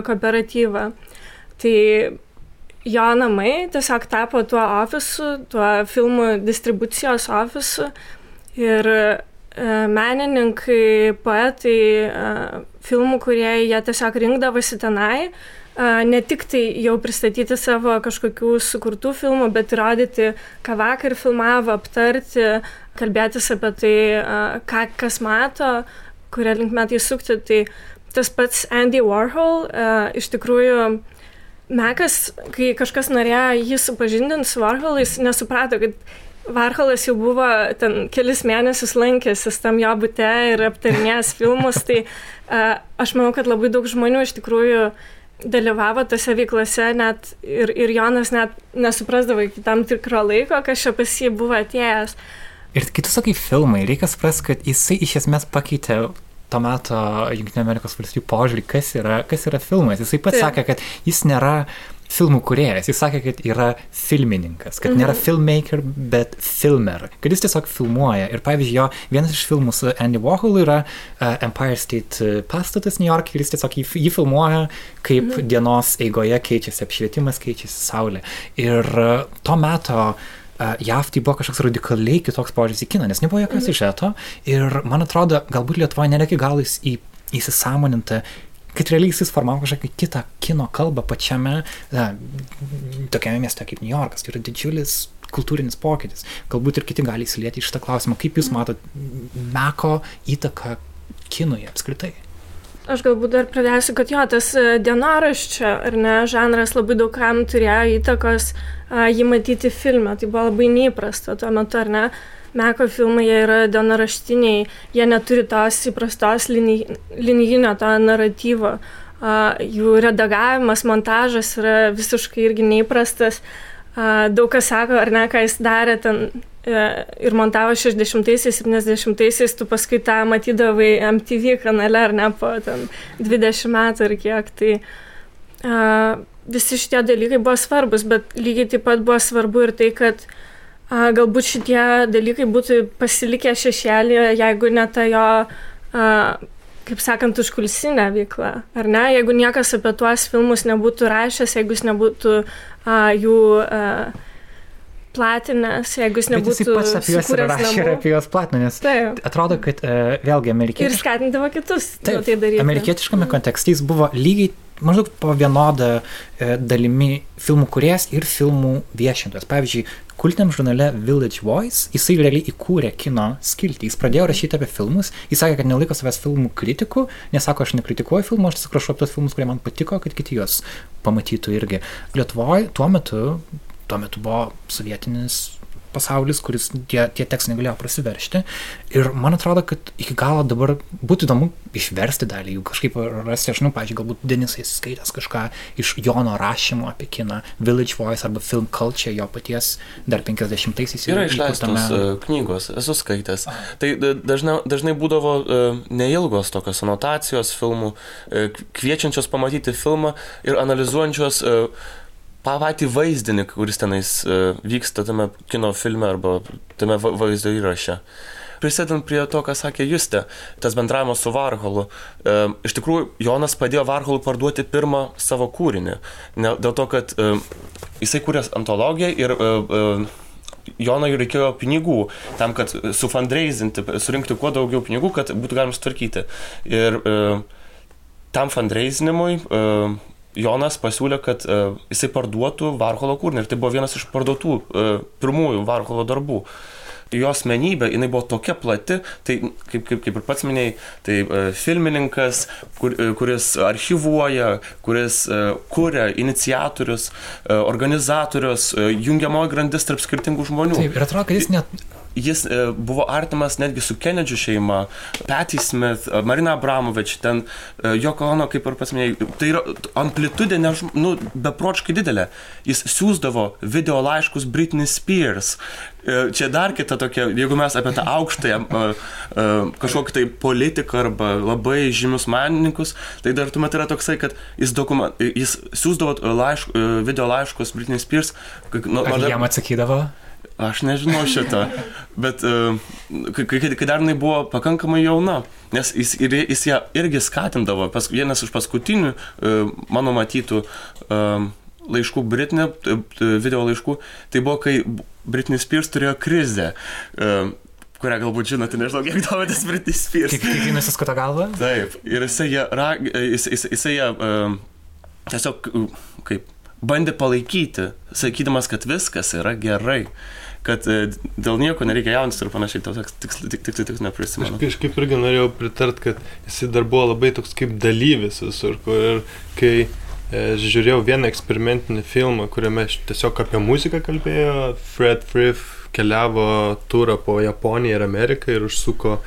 kooperatyvą. Tai jo namai tiesiog tapo tuo ofisu, tuo filmų distribucijos ofisu. Ir e, menininkai, poetai, e, filmų kurie jie tiesiog rinkdavosi tenai, e, ne tik tai jau pristatyti savo kažkokių sukurtų filmų, bet ir rodyti, ką vakar filmavo, aptarti, kalbėtis apie tai, ką kas mato, kurią linkme tai sukti. Tai tas pats Andy Warhol iš tikrųjų Mekas, kai kažkas norėjo jį supažindinti su Varholais, nesuprato, kad Varholas jau buvo ten kelis mėnesius lankęsis tam jo bute ir aptarinėjęs filmus, tai uh, aš manau, kad labai daug žmonių iš tikrųjų dalyvavo tose veiklose net ir, ir Jonas net nesuprasdavo iki tam tikro laiko, kas čia pas jį buvo atėjęs. Ir kai tu sakai filmai, reikia suprasti, kad jisai iš esmės pakeitė to meto Junktinio Amerikos valstybių požiūrį, kas yra, kas yra filmas. Jisai pats sakė, kad jis nėra filmų kuriejas, jis sakė, kad yra filmininkas, kad mhm. nėra filmmaker, bet filmer, kad jis tiesiog filmuoja. Ir pavyzdžiui, jo vienas iš filmų su Andy Warhol yra uh, Empire State e, pastatas New York ir jis tiesiog jį, jį filmuoja, kaip mhm. dienos eigoje keičiasi apšvietimas, keičiasi saulė. Ir uh, to meto uh, JAV tai buvo kažkoks radikaliai kitoks požiūris į kiną, nes nebuvo jokio mhm. siužeto ir man atrodo, galbūt Lietuvoje nėra iki galo į, įsisamoninta kad realiai jis formavo kažkokią kitą kino kalbą pačiame, na, tokiame mieste kaip New Yorkas. Tai yra didžiulis kultūrinis pokytis. Galbūt ir kiti gali įsilieti į šitą klausimą. Kaip Jūs mhm. matot Meko įtaką kinui apskritai? Aš galbūt dar pradėsiu, kad jo, tas e, dienoraščio, ar ne, žanras labai daug kam turėjo įtakos a, jį matyti filme. Tai buvo labai neįprasta tuo metu, ar ne. Meko filmai jie yra dienoraštiniai, jie neturi tos įprastos linijinio to naratyvo. A, jų redagavimas, montažas yra visiškai irgi neįprastas. A, daug kas sako, ar ne, ką jis darė ten ir montavo 60-aisiais, 70-aisiais, tu paskui tą matydavai MTV kanale ar ne po ten 20 metų ar kiek. Tai uh, visi šitie dalykai buvo svarbus, bet lygiai taip pat buvo svarbu ir tai, kad uh, galbūt šitie dalykai būtų pasilikę šešėlį, jeigu ne ta jo, uh, kaip sakant, užkulsinė veikla. Ar ne? Jeigu niekas apie tuos filmus nebūtų rašęs, jeigu jis nebūtų uh, jų uh, platinęs, jeigu jis nebūtų. Bet jis pats apie juos rašė ir apie juos platinę, nes Taip. atrodo, kad uh, vėlgi amerikiečiai. Ir skatindavo kitus Taip, tai daryti. Amerikietiškame kontekste jis buvo lygiai maždaug po vienodą e, dalimi filmų kuriejas ir filmų viešintojas. Pavyzdžiui, kultiniam žurnale Village Voice jisai realiai įkūrė kino skiltį. Jis pradėjo rašyti apie filmus, jis sakė, kad nelaiko savęs filmų kritikų, nes sako, aš nekritikuoju filmų, aš tiesiog rašau apie tos filmus, kurie man patiko, kad kiti juos pamatytų irgi. Lietuvoje tuo metu tuo metu buvo sovietinis pasaulis, kuris tie, tie tekstai negalėjo prasiveršti. Ir man atrodo, kad iki galo dabar būtų įdomu išversti dalį jų, kažkaip rasti, aš žinau, pažiūrėjau, galbūt Denisai skaitęs kažką iš Jono rašymo apie kiną, Village Voice arba Film Culture, jo paties dar 50-aisiais. Yra išleistos tame... knygos, esu skaitęs. Tai dažnai, dažnai būdavo uh, neilgos tokios anotacijos filmų, kviečiančios pamatyti filmą ir analizuojančios uh, patį vaizdinį, kuris tenais uh, vyksta tame kino filme arba tame vaizdo įraše. Prisėdant prie to, ką sakė Juste, tas bendravimas su Varholu. E, iš tikrųjų, Jonas padėjo Varholui parduoti pirmą savo kūrinį. Ne, dėl to, kad e, jisai kūrė antologiją ir e, e, Jonai reikėjo pinigų tam, kad sufundraisinti, surinkti kuo daugiau pinigų, kad būtų galima sutvarkyti. Ir e, tam fundraisinimui e, Jonas pasiūlė, kad uh, jisai parduotų Varholo kūrinį ir tai buvo vienas iš parduotų uh, pirmųjų Varholo darbų. Jo asmenybė, jinai buvo tokia plati, tai kaip, kaip, kaip ir pats minėjai, tai uh, filmininkas, kur, uh, kuris archivuoja, kuris uh, kuria, iniciatorius, uh, organizatorius, uh, jungiamoji grandis tarp skirtingų žmonių. Taip, ir atrodo, kad jis net jis e, buvo artimas netgi su Kenedžių šeima, Patty Smith, e, Marina Abramovič, ten e, Joko Ono, kaip ir pats minėjai, tai yra amplitudė než, nu, bepročkai didelė. Jis siūsdavo video laiškus Britney Spears. Čia dar kita tokia, jeigu mes apie tą aukštąją kažkokį tai politiką arba labai žymius menininkus, tai dar tuomet yra toksai, kad jis, dokument, jis siūsdavo laišk, video laiškus Britney Spears. Nu, Ar jam atsakydavo? Aš nežinau šitą, bet uh, kai, kai, dar jinai buvo pakankamai jauna, nes jis, jis ją irgi skatindavo, pas, vienas iš paskutinių uh, mano matytų uh, laiškų Britney, video laiškų, tai buvo, kai Britney Spears turėjo krizę. Uh, kurią galbūt žinote, nežinau, kiek domitės Britney Spears. Kiek, kiek jinai suskota galvą? Taip, ir jisai ją, jis, jis, jisai ją uh, tiesiog kaip bandė palaikyti, sakydamas, kad viskas yra gerai kad e, dėl nieko nereikia jauntis ir panašiai, to tiksliai tik, tik, tik neprisimenu. Aš kažkaip irgi norėjau pritart, kad jisai dar buvo labai toks kaip dalyvis visur, kur ir kai e, žiūrėjau vieną eksperimentinį filmą, kuriame tiesiog apie muziką kalbėjo, Fred Frith keliavo turą po Japoniją ir Ameriką ir užsuko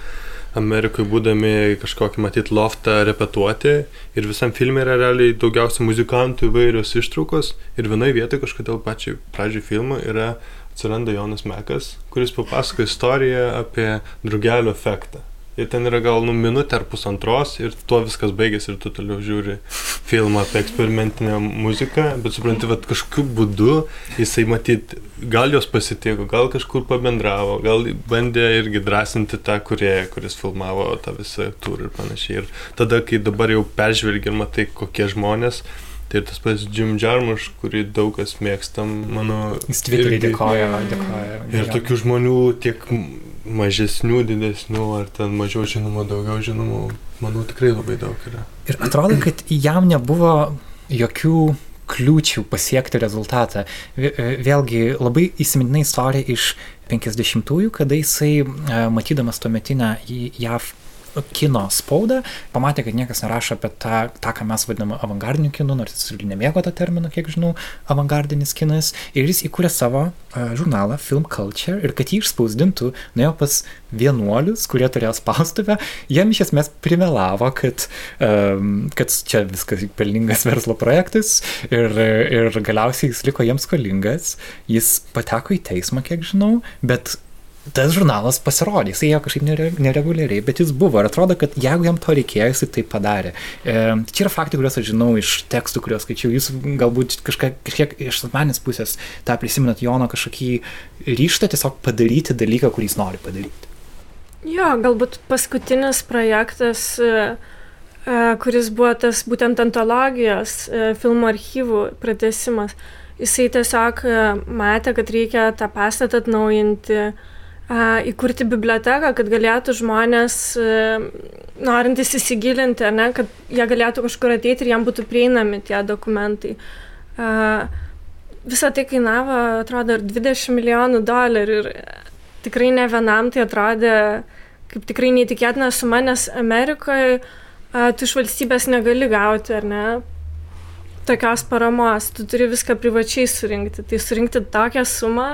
Amerikoje būdami kažkokį matyt loftą repetuoti ir visam filmui yra realiai daugiausia muzikantų įvairios ištraukos ir vienoje vietoje kažkodėl pačiai pradžiai filmo yra atsiranda Jonas Mekas, kuris papasako istoriją apie drugelio efektą. Ir ten yra gal nu minutė ar pusantros ir tuo viskas baigėsi ir tu toliau žiūri filmą apie eksperimentinę muziką, bet supranti, kad kažkokiu būdu jisai matyt, gal jos pasitiko, gal kažkur pabendravo, gal bandė irgi drąsinti tą kurieją, kuris filmavo tą visą turą ir panašiai. Ir tada, kai dabar jau peržvelgi ir matai, kokie žmonės, Tai ir tas pats Jim Jarmusch, kurį daug kas mėgstam, mano... Jis Twitter'į dėkoja, dėkoja. Ir tokių žmonių tiek mažesnių, didesnių, ar ten mažiau žinomų, daugiau žinomų, manau, tikrai labai daug yra. Ir atrodo, kad jam nebuvo jokių kliūčių pasiekti rezultatą. Vėlgi labai įsimintina istorija iš 50-ųjų, kada jisai, e, matydamas tuometinę JAV kino spaudą, pamatė, kad niekas nerašo apie tą, tą ką mes vadiname avangardiniu kinu, nors jis irgi nemėgo tą terminą, kiek žinau, avangardinis kinas. Ir jis įkūrė savo uh, žurnalą Film Culture ir kad jį išspausdintų, nuėjo pas vienuolius, kurie turėjo spaustuvę, jiem iš esmės primelavo, kad, um, kad čia viskas pelningas verslo projektas ir, ir galiausiai jis liko jiems skolingas, jis pateko į teismą, kiek žinau, bet tas žurnalas pasirodė, jisai ėjo kažkaip nere, nereguliariai, bet jis buvo ir atrodo, kad jeigu jam to reikėjo, jisai tai padarė. E, čia yra faktai, kuriuos aš žinau iš tekstų, kuriuos skaičiau. Jūs galbūt kažka, kažkiek iš asmenės pusės tą prisiminat Jono kažkokį ryštą tiesiog padaryti dalyką, kurį jis nori padaryti. Jo, galbūt paskutinis projektas, e, e, kuris buvo tas būtent antologijos e, filmų archyvų pratesimas, jisai tiesiog matė, kad reikia tą pastatą atnaujinti, įkurti biblioteką, kad galėtų žmonės, norintys įsigilinti, ne, kad jie galėtų kažkur ateiti ir jam būtų prieinami tie dokumentai. Visą tai kainavo, atrodo, ir 20 milijonų dolerių ir tikrai ne vienam tai atrodė kaip tikrai neįtikėtina suma, nes Amerikoje tu iš valstybės negali gauti, ar ne, tokios paramos, tu turi viską privačiai surinkti. Tai surinkti tokią sumą,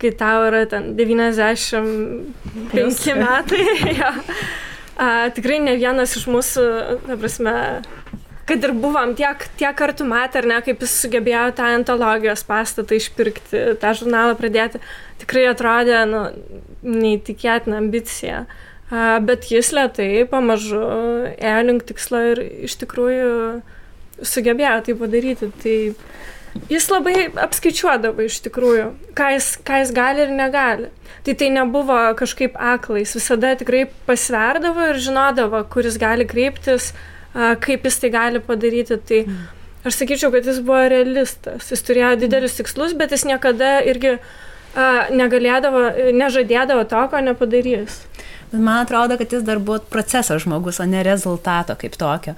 kai tau yra ten 95 metai. <laughs> ja. A, tikrai ne vienas iš mūsų, ta prasme, kad ir buvom tiek, tiek kartų matę, ar ne, kaip jis sugebėjo tą antologijos pastatą išpirkti, tą žurnalą pradėti, tikrai atrodė, nu, neįtikėtina ambicija. A, bet jis lietai, pamažu, ėjo link tikslo ir iš tikrųjų sugebėjo tai padaryti. Tai jis labai apskaičiuodavo iš tikrųjų, ką jis, ką jis gali ir negali. Tai tai nebuvo kažkaip aklais, visada tikrai pasverdavo ir žinodavo, kur jis gali kreiptis, kaip jis tai gali padaryti. Tai aš sakyčiau, kad jis buvo realistas, jis turėjo didelius tikslus, bet jis niekada irgi negalėdavo, nežadėdavo to, ko nepadarys. Bet man atrodo, kad jis dar buvo proceso žmogus, o ne rezultato kaip tokio.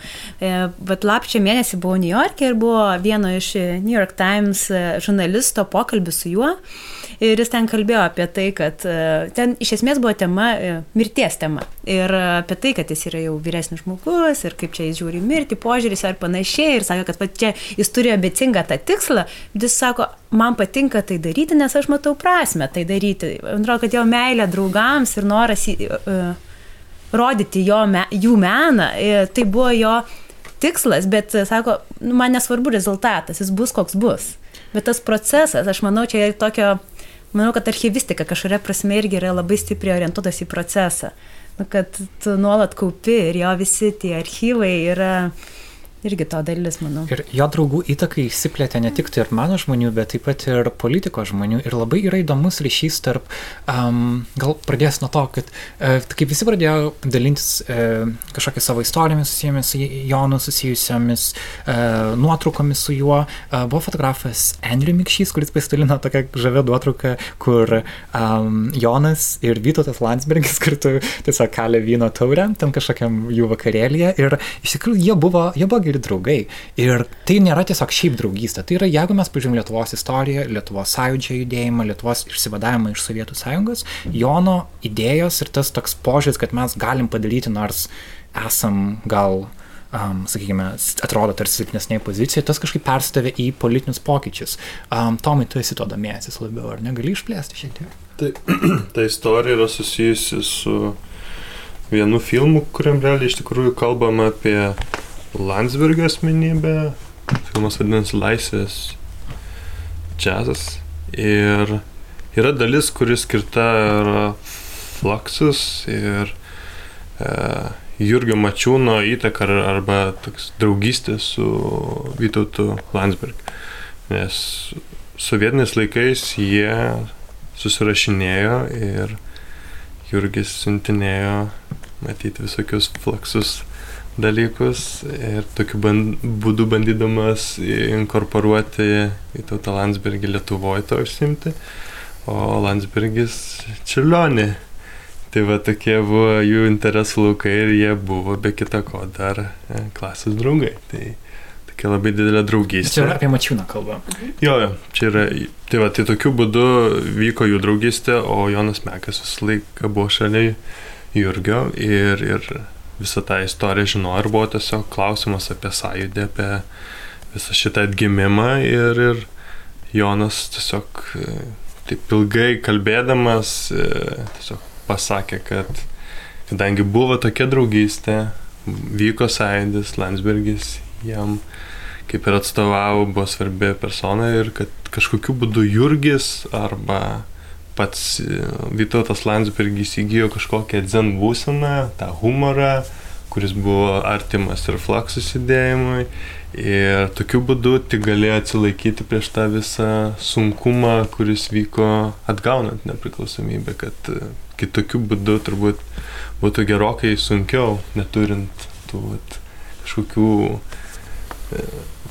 Bet lapčio mėnesį buvau New York'e ir buvo vieno iš New York Times e, žurnalisto pokalbis su juo. Ir jis ten kalbėjo apie tai, kad e, ten iš esmės buvo tema, mirties tema. Ir apie tai, kad jis yra jau vyresnis žmogus ir kaip čia jis žiūri mirti, požiūris ar panašiai. Ir sako, kad va, čia jis turi ambicingą tą tikslą. Jis sako, man patinka tai daryti, nes aš matau prasme tai daryti. Man atrodo, kad jo meilė draugams ir noras uh, rodyti jo, me, jų meną, tai buvo jo tikslas, bet, sako, nu, man nesvarbu rezultatas, jis bus koks bus. Bet tas procesas, aš manau, čia yra tokio, manau, kad archivistika kažkuria prasme irgi yra labai stipriai orientuotas į procesą. Nu, kad tu nuolat kaupi ir jo visi tie archyvai yra irgi to dalis, manau. Ir jo draugų įtaka įsiplėtė ne tik tarp mano žmonių, bet taip pat ir politikos žmonių. Ir labai yra įdomus ryšys tarp, um, gal pradės nuo to, kad uh, kaip visi pradėjo dalintis uh, kažkokią savo istorijomis susijomis su Jonu, susijusiamis uh, nuotraukomis su juo, uh, buvo fotografas Andrew Mikšys, kuris pasidalino tokią žavę nuotrauką, kur um, Jonas ir Vytautas Landsbergis <laughs> kartu tiesiog kalė vyno taurę, ten kažkokiam jų vakarėlėje. Ir iš tikrųjų jie buvo, jie buvo geri draugai. Ir tai nėra tiesiog šiaip draugystė. Tai yra, jeigu mes pažiūrėjom Lietuvos istoriją, Lietuvos sąjūdžio judėjimą, Lietuvos išsivadavimą iš Sovietų sąjungos, Jono idėjos ir tas toks požiūris, kad mes galim padaryti, nors esam gal um, sakykime, atrodo tarsi silpnesnėje pozicijoje, tas kažkaip persidavė į politinius pokyčius. Um, Tomai, tu esi to domėjęsis labiau, ar negali išplėsti šiek tiek? Tai <clears throat> ta istorija yra susijusi su vienu filmu, kuriam realiai iš tikrųjų kalbama apie Landsbergio asmenybė, filmas vadinasi Laisvės džiazas. Ir yra dalis, kuris skirta yra Fluxus ir e, Jurgio Mačiūno įtaka arba toks draugystė su Vytautu Landsberg. Nes sovietiniais laikais jie susirašinėjo ir Jurgis siuntinėjo matyti visokius flaksus dalykus ir tokiu band, būdu bandydamas inkorporuoti į tautą Landsbergį Lietuvoje to užsimti, o Landsbergis Čiurlionį. Tai va tokie buvo jų interesų laukai ir jie buvo be kita ko dar e, klasės draugai. Tai tokia labai didelė draugystė. Čia yra apie Mačiūną kalba. Jo, jo, čia yra. Tai va, tai tokiu būdu vyko jų draugystė, o Jonas Mekas visą laiką buvo šalia Jurgio ir, ir visą tą istoriją žinojo ir buvo tiesiog klausimas apie sąjūdį, apie visą šitą atgimimą ir, ir Jonas tiesiog e, taip ilgai kalbėdamas e, tiesiog pasakė, kad kadangi buvo tokia draugystė, vyko sąjūdis, Landsbergis jam kaip ir atstovavo, buvo svarbi persona ir kad kažkokiu būdu Jurgis arba pats e, Vytautas Landsbergis įgyjo kažkokią dzen būseną, tą humorą, kuris buvo artimas ir flaksus judėjimui. Ir tokiu būdu tik galėjo atsilaikyti prieš tą visą sunkumą, kuris vyko atgaunant nepriklausomybę, kad e, kitokiu būdu turbūt būtų gerokai sunkiau, neturint tų vat, kažkokių e,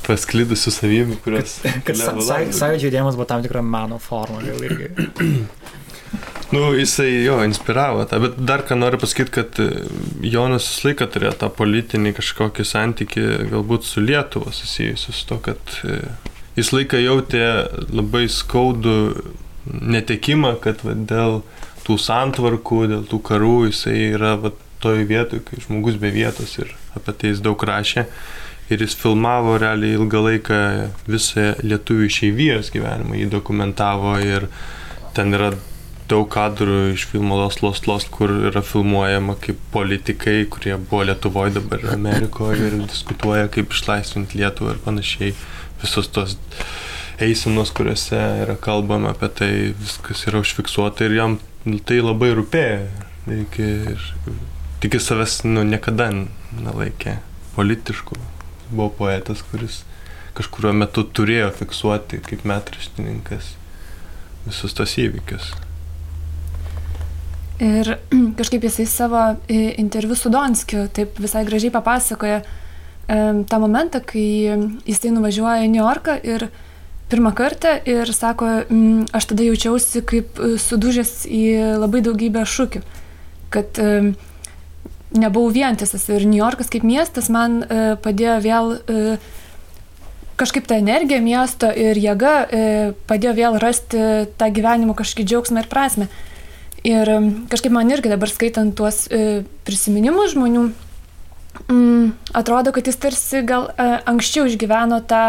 pasklidusių savybių, kurios... Kad sąjūdžio judėjimas buvo tam tikra meno forma, gal irgi. <clears throat> nu, jisai jo inspiravo tą, bet dar ką noriu pasakyti, kad e, Jonas visą laiką turėjo tą politinį kažkokį santyki galbūt su Lietuva susijusiu su to, kad e, jis laiką jautė labai skaudų netekimą, kad va, dėl tų santvarkų, dėl tų karų jisai yra va, toj vietoj, kai žmogus be vietos ir apie tai jis daug rašė ir jis filmavo realiai ilgą laiką visą lietuvių išeivijos gyvenimą, jį dokumentavo ir ten yra daug kadrų iš filmo Lost Lost Lost, kur yra filmuojama kaip politikai, kurie buvo Lietuvoje, dabar Amerikoje ir diskutuoja, kaip išlaisvinti Lietuvą ir panašiai. Visos tos eisenos, kuriuose yra kalbama apie tai, viskas yra užfiksuota ir jam tai labai rūpėjo. Ir tik savęs nu, niekada nelaikė politiškų buvo poetas, kuris kažkurio metu turėjo fiksuoti kaip metraštininkas visus tos įvykius. Ir <clears throat> kažkaip jisai savo e, interviu su Donskiu taip visai gražiai papasakoja e, tą momentą, kai jisai nuvažiuoja į New Yorką ir pirmą kartą ir sako, aš tada jaučiausi kaip e, sudužęs į labai daugybę šūkių, kad nebuvau vientisas ir New Yorkas kaip miestas man padėjo vėl kažkaip ta energija miesto ir jėga padėjo vėl rasti tą gyvenimo kažkokį džiaugsmą ir prasme. Ir kažkaip man irgi dabar skaitant tuos e, prisiminimus žmonių, mm, atrodo, kad jis tarsi gal e, anksčiau išgyveno tą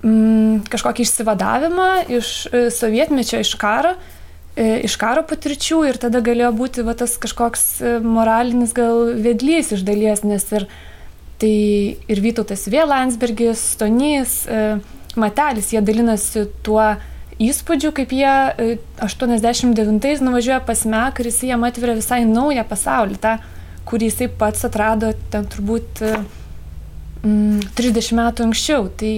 mm, kažkokį išsivadavimą iš e, sovietmečio, iš karo, e, iš karo patirčių ir tada galėjo būti va, tas kažkoks e, moralinis gal vedlys iš dalies, nes ir tai ir Vytautas vėl Landsbergis, Stonys, e, Matelis, jie dalinasi tuo, įspūdžių, kaip jie 89-ais e, nuvažiuoja pas Mek ir jis jam atveria visai naują pasaulį, tą, kurį jisai pats atrado ten turbūt mm, 30 metų anksčiau. Tai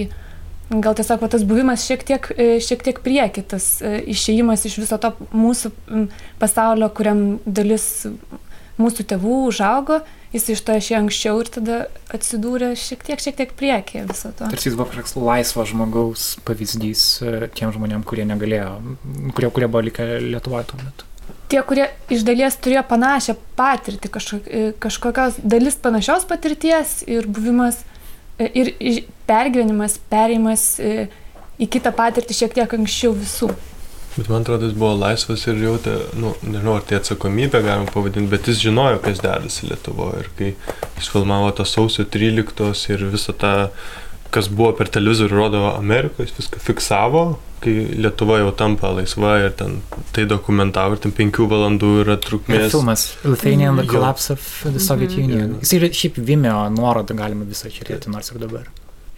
gal tiesiog va, tas buvimas šiek tiek, e, šiek tiek prieki, tas išėjimas iš viso to mūsų pasaulio, kuriam dalis mūsų tėvų užaugo, jis iš to išėjo anksčiau ir tada atsidūrė šiek tiek, šiek tiek priekį viso to. Tarsi jis buvo kažkoks laisvo žmogaus pavyzdys e, tiem žmonėm, kurie negalėjo, kurie, kurie buvo likę Lietuvoje tuo metu. Tie, kurie iš dalies turėjo panašią patirtį, kažkok, e, kažkokios dalis panašios patirties ir buvimas e, ir pergyvenimas, perėjimas į kitą patirtį šiek tiek anksčiau visų. Bet man atrodo, jis buvo laisvas ir jautė, nu, nežinau, ar tai atsakomybė galima pavadinti, bet jis žinojo, kas dedasi Lietuvoje. Ir kai jis filmavo tą sausio 13 ir visą tą, kas buvo per televizorių rodo Amerikoje, jis viską fiksavo, kai Lietuva jau tampa laisva ir ten tai dokumentavo ir ten penkių valandų yra trukmės. Ir filmas Lithuania and the Collapse of the Soviet mhm. Union. Jis yra šiaip Vimeo nuorodą galima visą žiūrėti, nors ir dabar.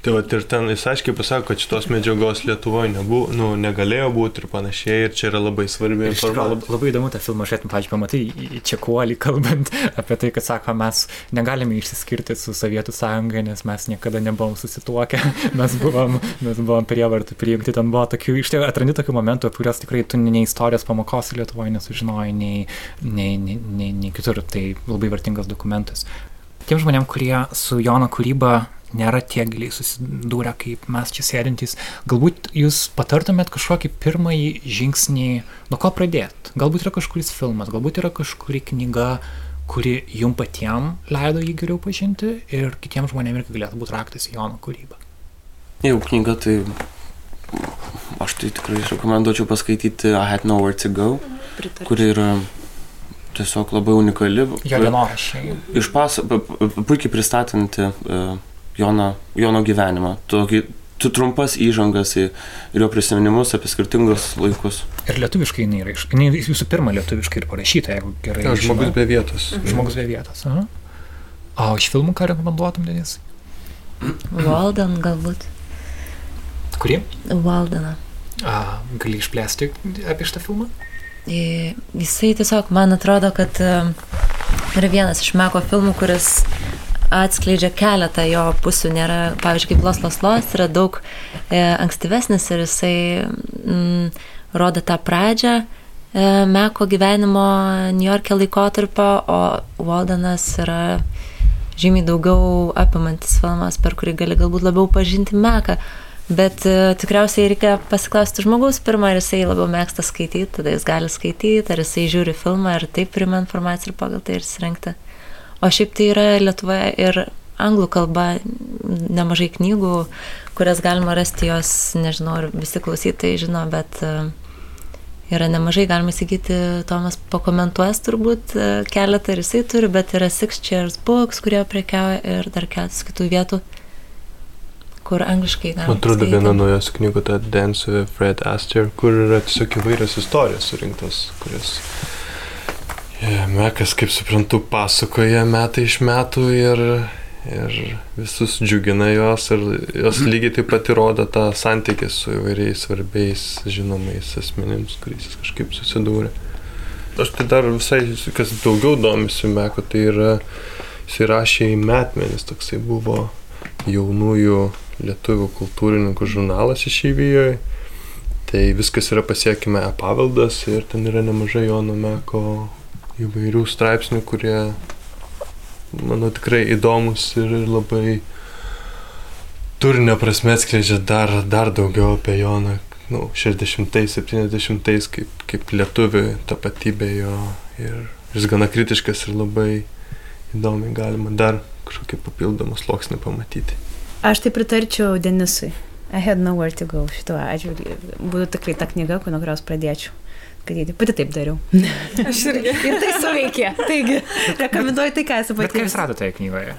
Tai va ir ten jis aiškiai pasako, kad šitos medžiagos Lietuvoje nebuvo, nu, negalėjo būti ir panašiai, ir čia yra labai svarbi informacija. Labai, labai įdomu tą filmą žiūrėti, pavyzdžiui, pamatai į Čekuolį <laughs> kalbant apie tai, kad sako, mes negalime išsiskirti su Sovietų sąjunga, nes mes niekada nebuvom susituokę, <laughs> mes buvom, mes buvom prievartų priimti, ten buvo tokių, iš tikrųjų atrandi tokių momentų, kuriuos tikrai tu nei istorijos pamokos Lietuvoje nesužinojai, nei, nei, nei, nei, nei kitur, tai labai vertingas dokumentas. Tiem žmonėm, kurie su Jono kūryba nėra tiek giliai susidūrę kaip mes čia sėdintys. Galbūt jūs patartumėt kažkokį pirmąjį žingsnį, nuo ko pradėt. Galbūt yra kažkuris filmas, galbūt yra kažkuri knyga, kuri jum patiem leido jį geriau pažinti ir kitiems žmonėms irgi galėtų būti raktas į Jono kūrybą. Jeigu knyga, tai aš tai tikrai rekomenduočiau paskaityti I Had Nowhere to Go, Pritarčiau. kuri yra tiesiog labai unikali. Jo dienoraščiai. Išpas, puikiai pristatanti uh, Jono, Jono gyvenimą. Tokį tu trumpas įžangas į ir jo prisiminimus apie skirtingus laikus. Ir lietuviškai jinai yra, jinai visų pirma lietuviškai ir parašyta, jeigu gerai. Ja, žmogus be vietos. Mhm. Žmogus be vietos. Aha. O iš filmų ką rekomenduotum, Denis? Walden galbūt. Kurį? Waldeną. A, gali išplėsti apie šitą filmą? Jisai tiesiog, man atrodo, kad e, yra vienas iš Meko filmų, kuris atskleidžia keletą jo pusių. Nėra, pavyzdžiui, kaip Los Los Los yra daug e, ankstyvesnis ir jisai mm, rodo tą pradžią e, Meko gyvenimo New York'e laikotarpio, o Waldenas yra žymiai daugiau apimantis filmas, per kurį gali galbūt labiau pažinti Meką. Bet uh, tikriausiai reikia pasiklausti žmogaus pirmą, ar jisai labiau mėgsta skaityti, tada jis gali skaityti, ar jisai žiūri filmą ir taip prima informaciją ir pagal tai ir surinkti. O šiaip tai yra Lietuvoje ir anglų kalba nemažai knygų, kurias galima rasti jos, nežinau, ar visi klausytojai žino, bet e, yra nemažai, galima įsigyti, Tomas pakomentuos turbūt e, keletą ir jisai turi, bet yra Six Chairs Books, kurie prekiauja ir dar keletas kitų vietų kur angliškai galima. Man atrodo, viena naujos knygų, ta Dance with Fred Astaire, kur yra tiesiog įvairios istorijos surinktos, kurias Mekas, kaip suprantu, pasakoja metai iš metų ir, ir visus džiugina jos ir jos lygiai taip pat įrodo tą santykį su įvairiais svarbiais žinomais asmenims, kuriais jis kažkaip susidūrė. Aš tai dar visai, kas daugiau domisi Meko, tai yra, jis įrašė į metmenis, toksai buvo jaunųjų lietuvių kultūrininkų žurnalas išeivijoje. Tai viskas yra pasiekime e-paveldas ir ten yra nemažai Jono Meko įvairių straipsnių, kurie, manau, tikrai įdomus ir labai turinio prasme atskleidžia dar, dar daugiau apie Joną, nu, 60-70, kaip, kaip lietuvių tapatybė jo ir jis gana kritiškas ir labai įdomiai galima dar kažkokį papildomą sluoksnį pamatyti. Aš tai pritarčiau Denisui. I had nowhere to go šituo atžvilgiu. Būtų tikrai ta knyga, nuo kurios pradėčiau. Skaityti. Pati taip dariau. <laughs> Aš irgi. Ir tai suveikė. Taigi, rekomenduoju tai, ką esu Bet kaip jūs radote knygoje?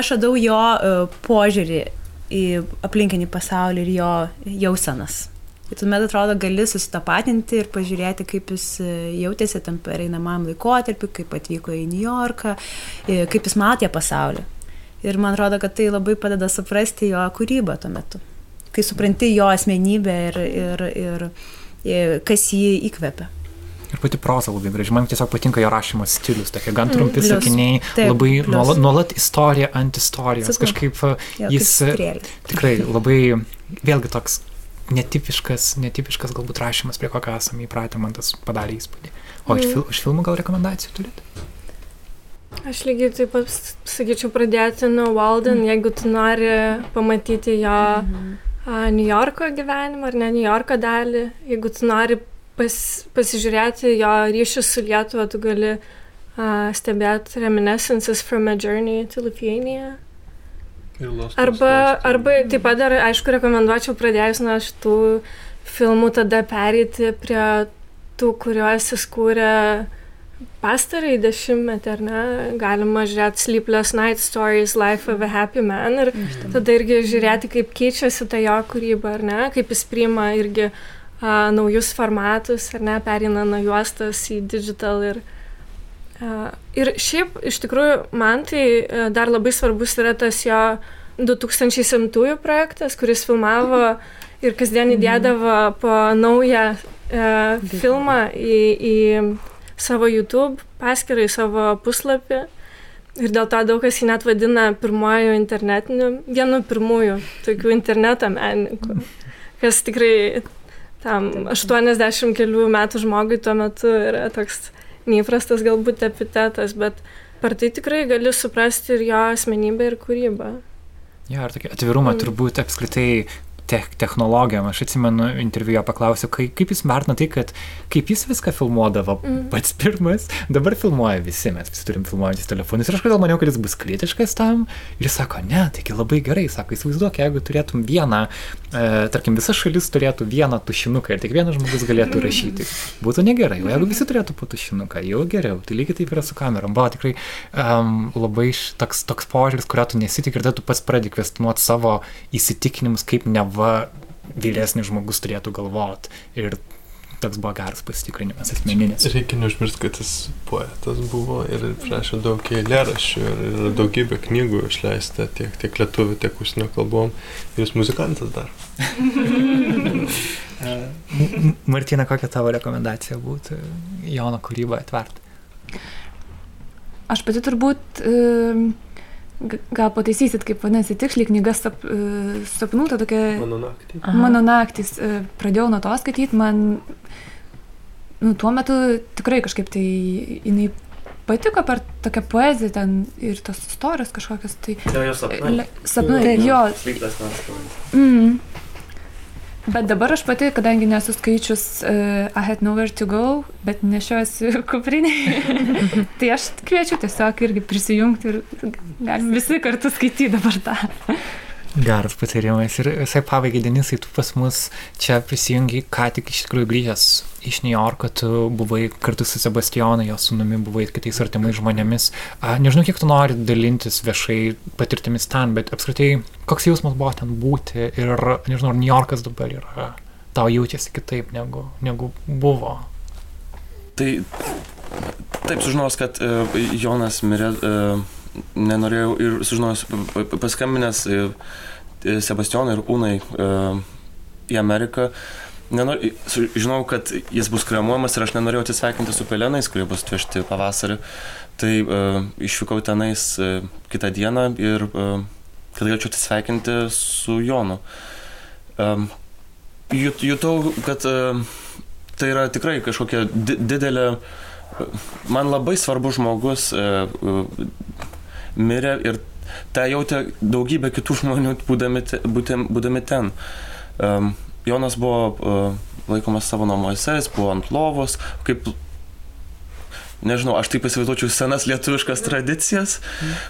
Aš radau jo uh, požiūrį į aplinkinį pasaulį ir jo jausenas. Ir tuomet atrodo, gali susitapatinti ir pažiūrėti, kaip jis e, jautėsi tam pereinamam laikotarpiu, kaip atvyko į New Yorką, e, kaip jis matė pasaulį. Ir man atrodo, kad tai labai padeda suprasti jo kūrybą tuo metu. Kai supranti jo asmenybę ir, ir, ir kas jį įkvepia. Ir pati proza labai graži. Man tiesiog patinka jo rašymo stilius. Tokie gan trumpi plius. sakiniai, labai plius. nuolat, nuolat istorija ant istorijos. Sakau. Kažkaip e, Jo, jis kaip e, tikrai labai, vėlgi toks netipiškas, netipiškas galbūt rašymas, prie kokio esame įpratę, man tas padarė įspūdį. O iš, fil, iš filmų gal rekomendacijų turite? Aš lygiai taip pat sakyčiau pradėti nuo Walden, jeigu tu nori pamatyti jo a, New Yorko gyvenimą ar ne New Yorko dalį, jeigu tu nori pas, pasižiūrėti jo ryšius su Lietuva, tu gali a, stebėti Reminiscences from a Journey to Lithuania. Arba, arba taip pat dar, aišku, rekomenduočiau pradėjus nuo šitų filmų tada pereiti prie tų, kuriuos jis kūrė pastarąjį dešimtmetį, ar ne? Galima žiūrėti Sleepless Night Stories, Life of a Happy Man ir tada irgi žiūrėti, kaip keičiasi ta jo kūryba, ar ne? Kaip jis priima irgi a, naujus formatus, ar ne? Perina nuo juostas į digital ir A, Ir šiaip, iš tikrųjų, man tai e, dar labai svarbus yra tas jo 2007 projektas, kuris filmavo ir kasdien įdėdavo po naują e, filmą į, į savo YouTube paskirą, į savo puslapį. Ir dėl to daug kas jį net vadina pirmoju internetiniu, vienu pirmųjų tokių interneto menininkų, kas tikrai tam 80 kelių metų žmogui tuo metu yra toks neįprastas galbūt epitetas, bet per tai tikrai gali suprasti ir jo asmenybę ir kūrybą. Jo, ir tokį atvirumą Mm. turbūt apskritai tech, technologijom. Aš atsimenu interviu jo paklausiau, kai, kaip jis vertina tai, kad kaip jis viską filmuodavo Mm. pats pirmas, dabar filmuoja visi, mes visi turim filmuojantis telefonus. Ir aš kodėl maniau, kad jis bus kritiškas tam. Ir jis sako, ne, taigi labai gerai, sako, įsivaizduok, jeigu turėtum vieną, e, tarkim, visa šalis turėtų vieną tušinuką ir tik vienas žmogus galėtų <laughs> rašyti. Būtų negerai, o jeigu visi turėtų po tušinuką, jau geriau. Tai lygiai taip yra su kamerom. Buvo tikrai um, labai toks, toks požiūris, kurio tu nesitik ir tada tu pats pradedi kvestionuoti savo įsitikinimus, kaip neva vyresnis žmogus turėtų galvoti. Ir toks buvo geras pasitikrinimas asmeninis. Reikia neužmiršti, kad jis poetas buvo ir rašė daug eilėraščių ir yra daugybė knygų išleista tiek, tiek lietuvių, tiek užsienio kalbom. Ir jis muzikantas dar. <laughs> Martina, kokia tavo rekomendacija būtų Jono kūrybą atverti? Aš pati turbūt, e, gal pataisysit, kaip vadinasi tiksliai knyga sap, e, sapnų, ta tokia Mano naktį. Aha. mano naktis. e, Pradėjau nuo to skaityti, man nu, tuo metu tikrai kažkaip tai jinai patiko per tokią poeziją ten ir tos istorijos kažkokios. Tai, Jo, jo sapnai. Le- sapnai, jo. Sleepless Night Stories. Mm. Bet dabar aš pati, kadangi nesu skaičius uh, I had nowhere to go, bet nešiojuosi <laughs> kuprinį, <laughs> tai aš kviečiu tiesiog irgi prisijungti ir galim visi kartu skaityti dabar tą. Geras patarimas. Ir visai pabaigai, Denisai, tu pas mus čia prisijungi, ką tik iš tikrųjų grįžęs iš New Yorko, tu buvai kartu su Sebastionu, jo sunumi, buvai kitais artimais žmonėmis. A, nežinau, kiek tu nori dalintis viešai patirtimis ten, bet apskritai, koks jausmas buvo ten būti ir, nežinau, ar New Yorkas dabar yra, tau jautėsi kitaip negu, negu buvo. Tai taip sužinos, kad uh, Jonas mirė, uh, nenorėjau ir sužinos, pa- pa- paskambinęs uh, Sebastianui ir Unai uh, į Ameriką. Nenor, žinau, kad jis bus kremuojamas ir aš nenorėjau atsisveikinti su pelenais, kurie bus atvežti pavasarį. Tai uh, išvykau tenais uh, kitą dieną ir uh, kad galėčiau atsisveikinti su Jonu. Um, jut, jutau, kad uh, tai yra tikrai kažkokia di didelė, man labai svarbus žmogus uh, uh, mirė ir tą jautė daugybė kitų žmonių būdami, te, būdami ten. Um, Jonas buvo uh, laikomas savo namuose, jis buvo ant lovos, kaip nežinau, aš taip įsivaizduočiau senas lietuviškas tradicijas,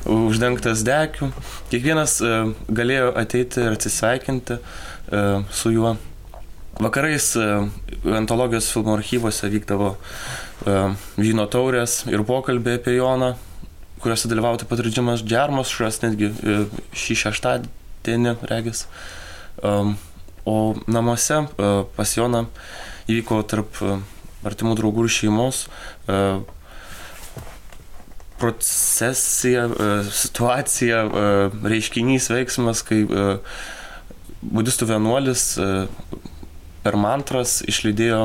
uždengtas dekių. Kiekvienas uh, galėjo ateiti ir atsisveikinti uh, su juo. Vakarais antologijos filmų archyvose vykdavo vyno taurės ir pokalbė apie Joną, kuriuose dalyvauti pat ir Džimas Džermas, šios netgi šį šeštadienį regis. Um, o namuose uh, pas Joną įvyko tarp uh, artimų draugų ir šeimos uh, procesija, situacija, reiškinys, veiksmas, kai budistų vienuolis per mantras išlydėjo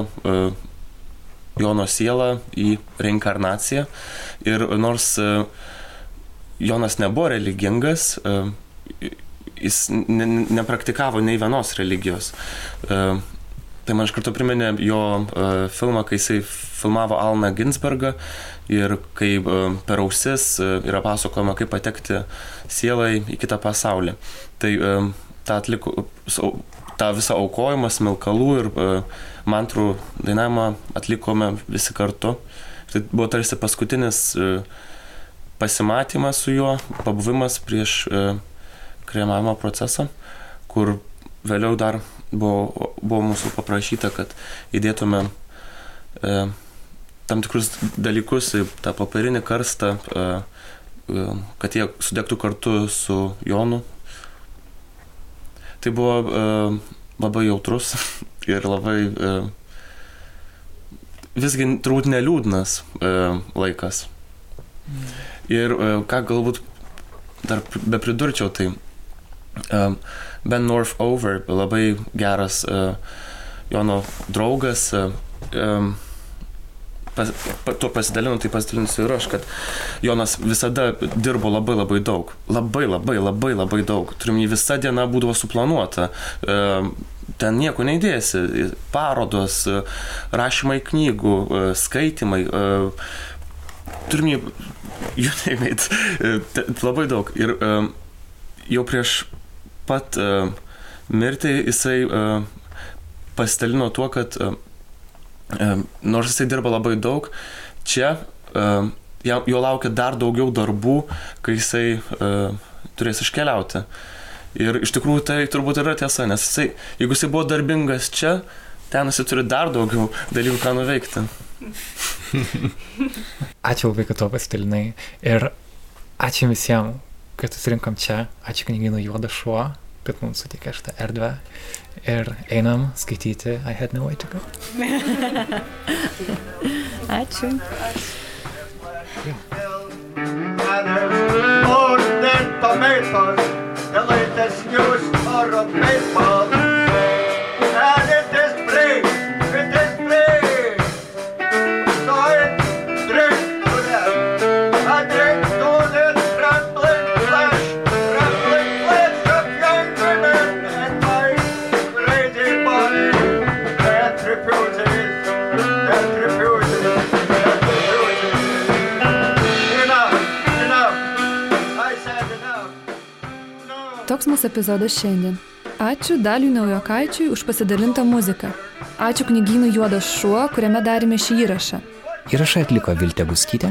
Jono sielą į reinkarnaciją. Ir nors Jonas nebuvo religingas, jis ne, nepraktikavo nei vienos religijos. Tai man iš karto priminė jo uh, filmą, kai jisai filmavo Alną Ginsbergą ir kai uh, per ausis uh, yra pasakojama, kaip patekti sielai į kitą pasaulį. Tai uh, tą, atliko, tą visą aukojimą, smilkalų ir uh, mantrų dainavimą atlikome visi kartu. Tai buvo tarsi paskutinis uh, pasimatymas su juo, pabuvimas prieš uh, kremavimo procesą, kur vėliau dar buvo, buvo mūsų paprašyta, kad įdėtume e, tam tikrus dalykus į tą papirinį karstą, e, e, kad jie sudegtų kartu su Jonu. Tai buvo e, labai jautrus <laughs> ir labai e, visgi turbūt neliūdnas e, laikas. Ir e, ką galbūt dar be pridurčiau, tai e, Ben Northover, labai geras uh, Jono draugas, uh, um, pas, pa, tuo pasidalinu, tai pasidalinsiu ir aš, kad Jonas visada dirbo labai labai daug. Labai labai labai labai daug. Turim, visa diena būdavo suplanuota. Uh, ten nieko neįdėsi. Parodos, rašymai knygų, skaitimai. Turim <laughs> name it, labai daug. Ir jau prieš pat uh, mirtį jisai uh, pasidalino tuo, kad uh, nors jisai dirba labai daug, čia jo laukia dar daugiau darbų, kai jisai turės iškeliauti. Ir iš tikrųjų tai turbūt yra tiesa, nes jisai, jeigu jisai buvo darbingas čia, ten jisai turi dar daugiau dalykų, ką nuveikti. ačiū labai, kad to pasidalinai. Ir ačiū visiems, kad susirinkom čia. Ačiū knygynų Juodas šuo, kad mums sutikė šitą erdvę. Ir einam skaityti I had no way to go. <laughs> Ačiū. Orden tomatoes, the latest news are on PayPal. Epizodas šiandien. Ačiū Daliui Naujokaičiui už pasidalintą muziką. Ačiū knygynui Juodas šuo, kuriame darėme šį įrašą. Įrašą atliko Viltė Guskytė,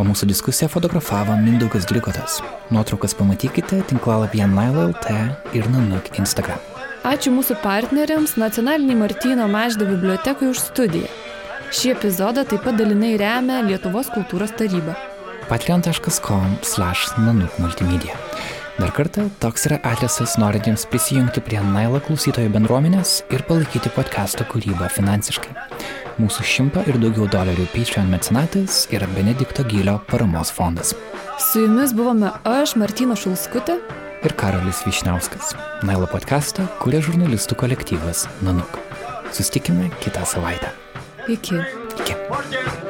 o mūsų diskusiją fotografavo Mindaugas Glikotas. Nuotraukas pamatykite tinklalapyje Nile.lt ir Nanuk Instagram. Ačiū mūsų partneriams Nacionaliniai Martyno Maždo bibliotekai už studiją. Šį epizodą taip pat dalinai remia Lietuvos kultūros taryba. patreon.com slash nanuk multimedia. Dar kartą, toks yra adresas norintiems prisijungti prie Nailo klausytojų bendruomenės ir palaikyti podcast'o kūrybą finansiškai. Mūsų šimto ir daugiau dolerių Patreon mecenatas yra Benedikto Gylio paramos fondas. Su jumis buvome aš, Martino Šulskutė. Ir Karolis Višniauskas. Nailo podcast'ą kuria žurnalistų kolektyvas Nanuk. Sustikime kitą savaitę. Iki. Iki.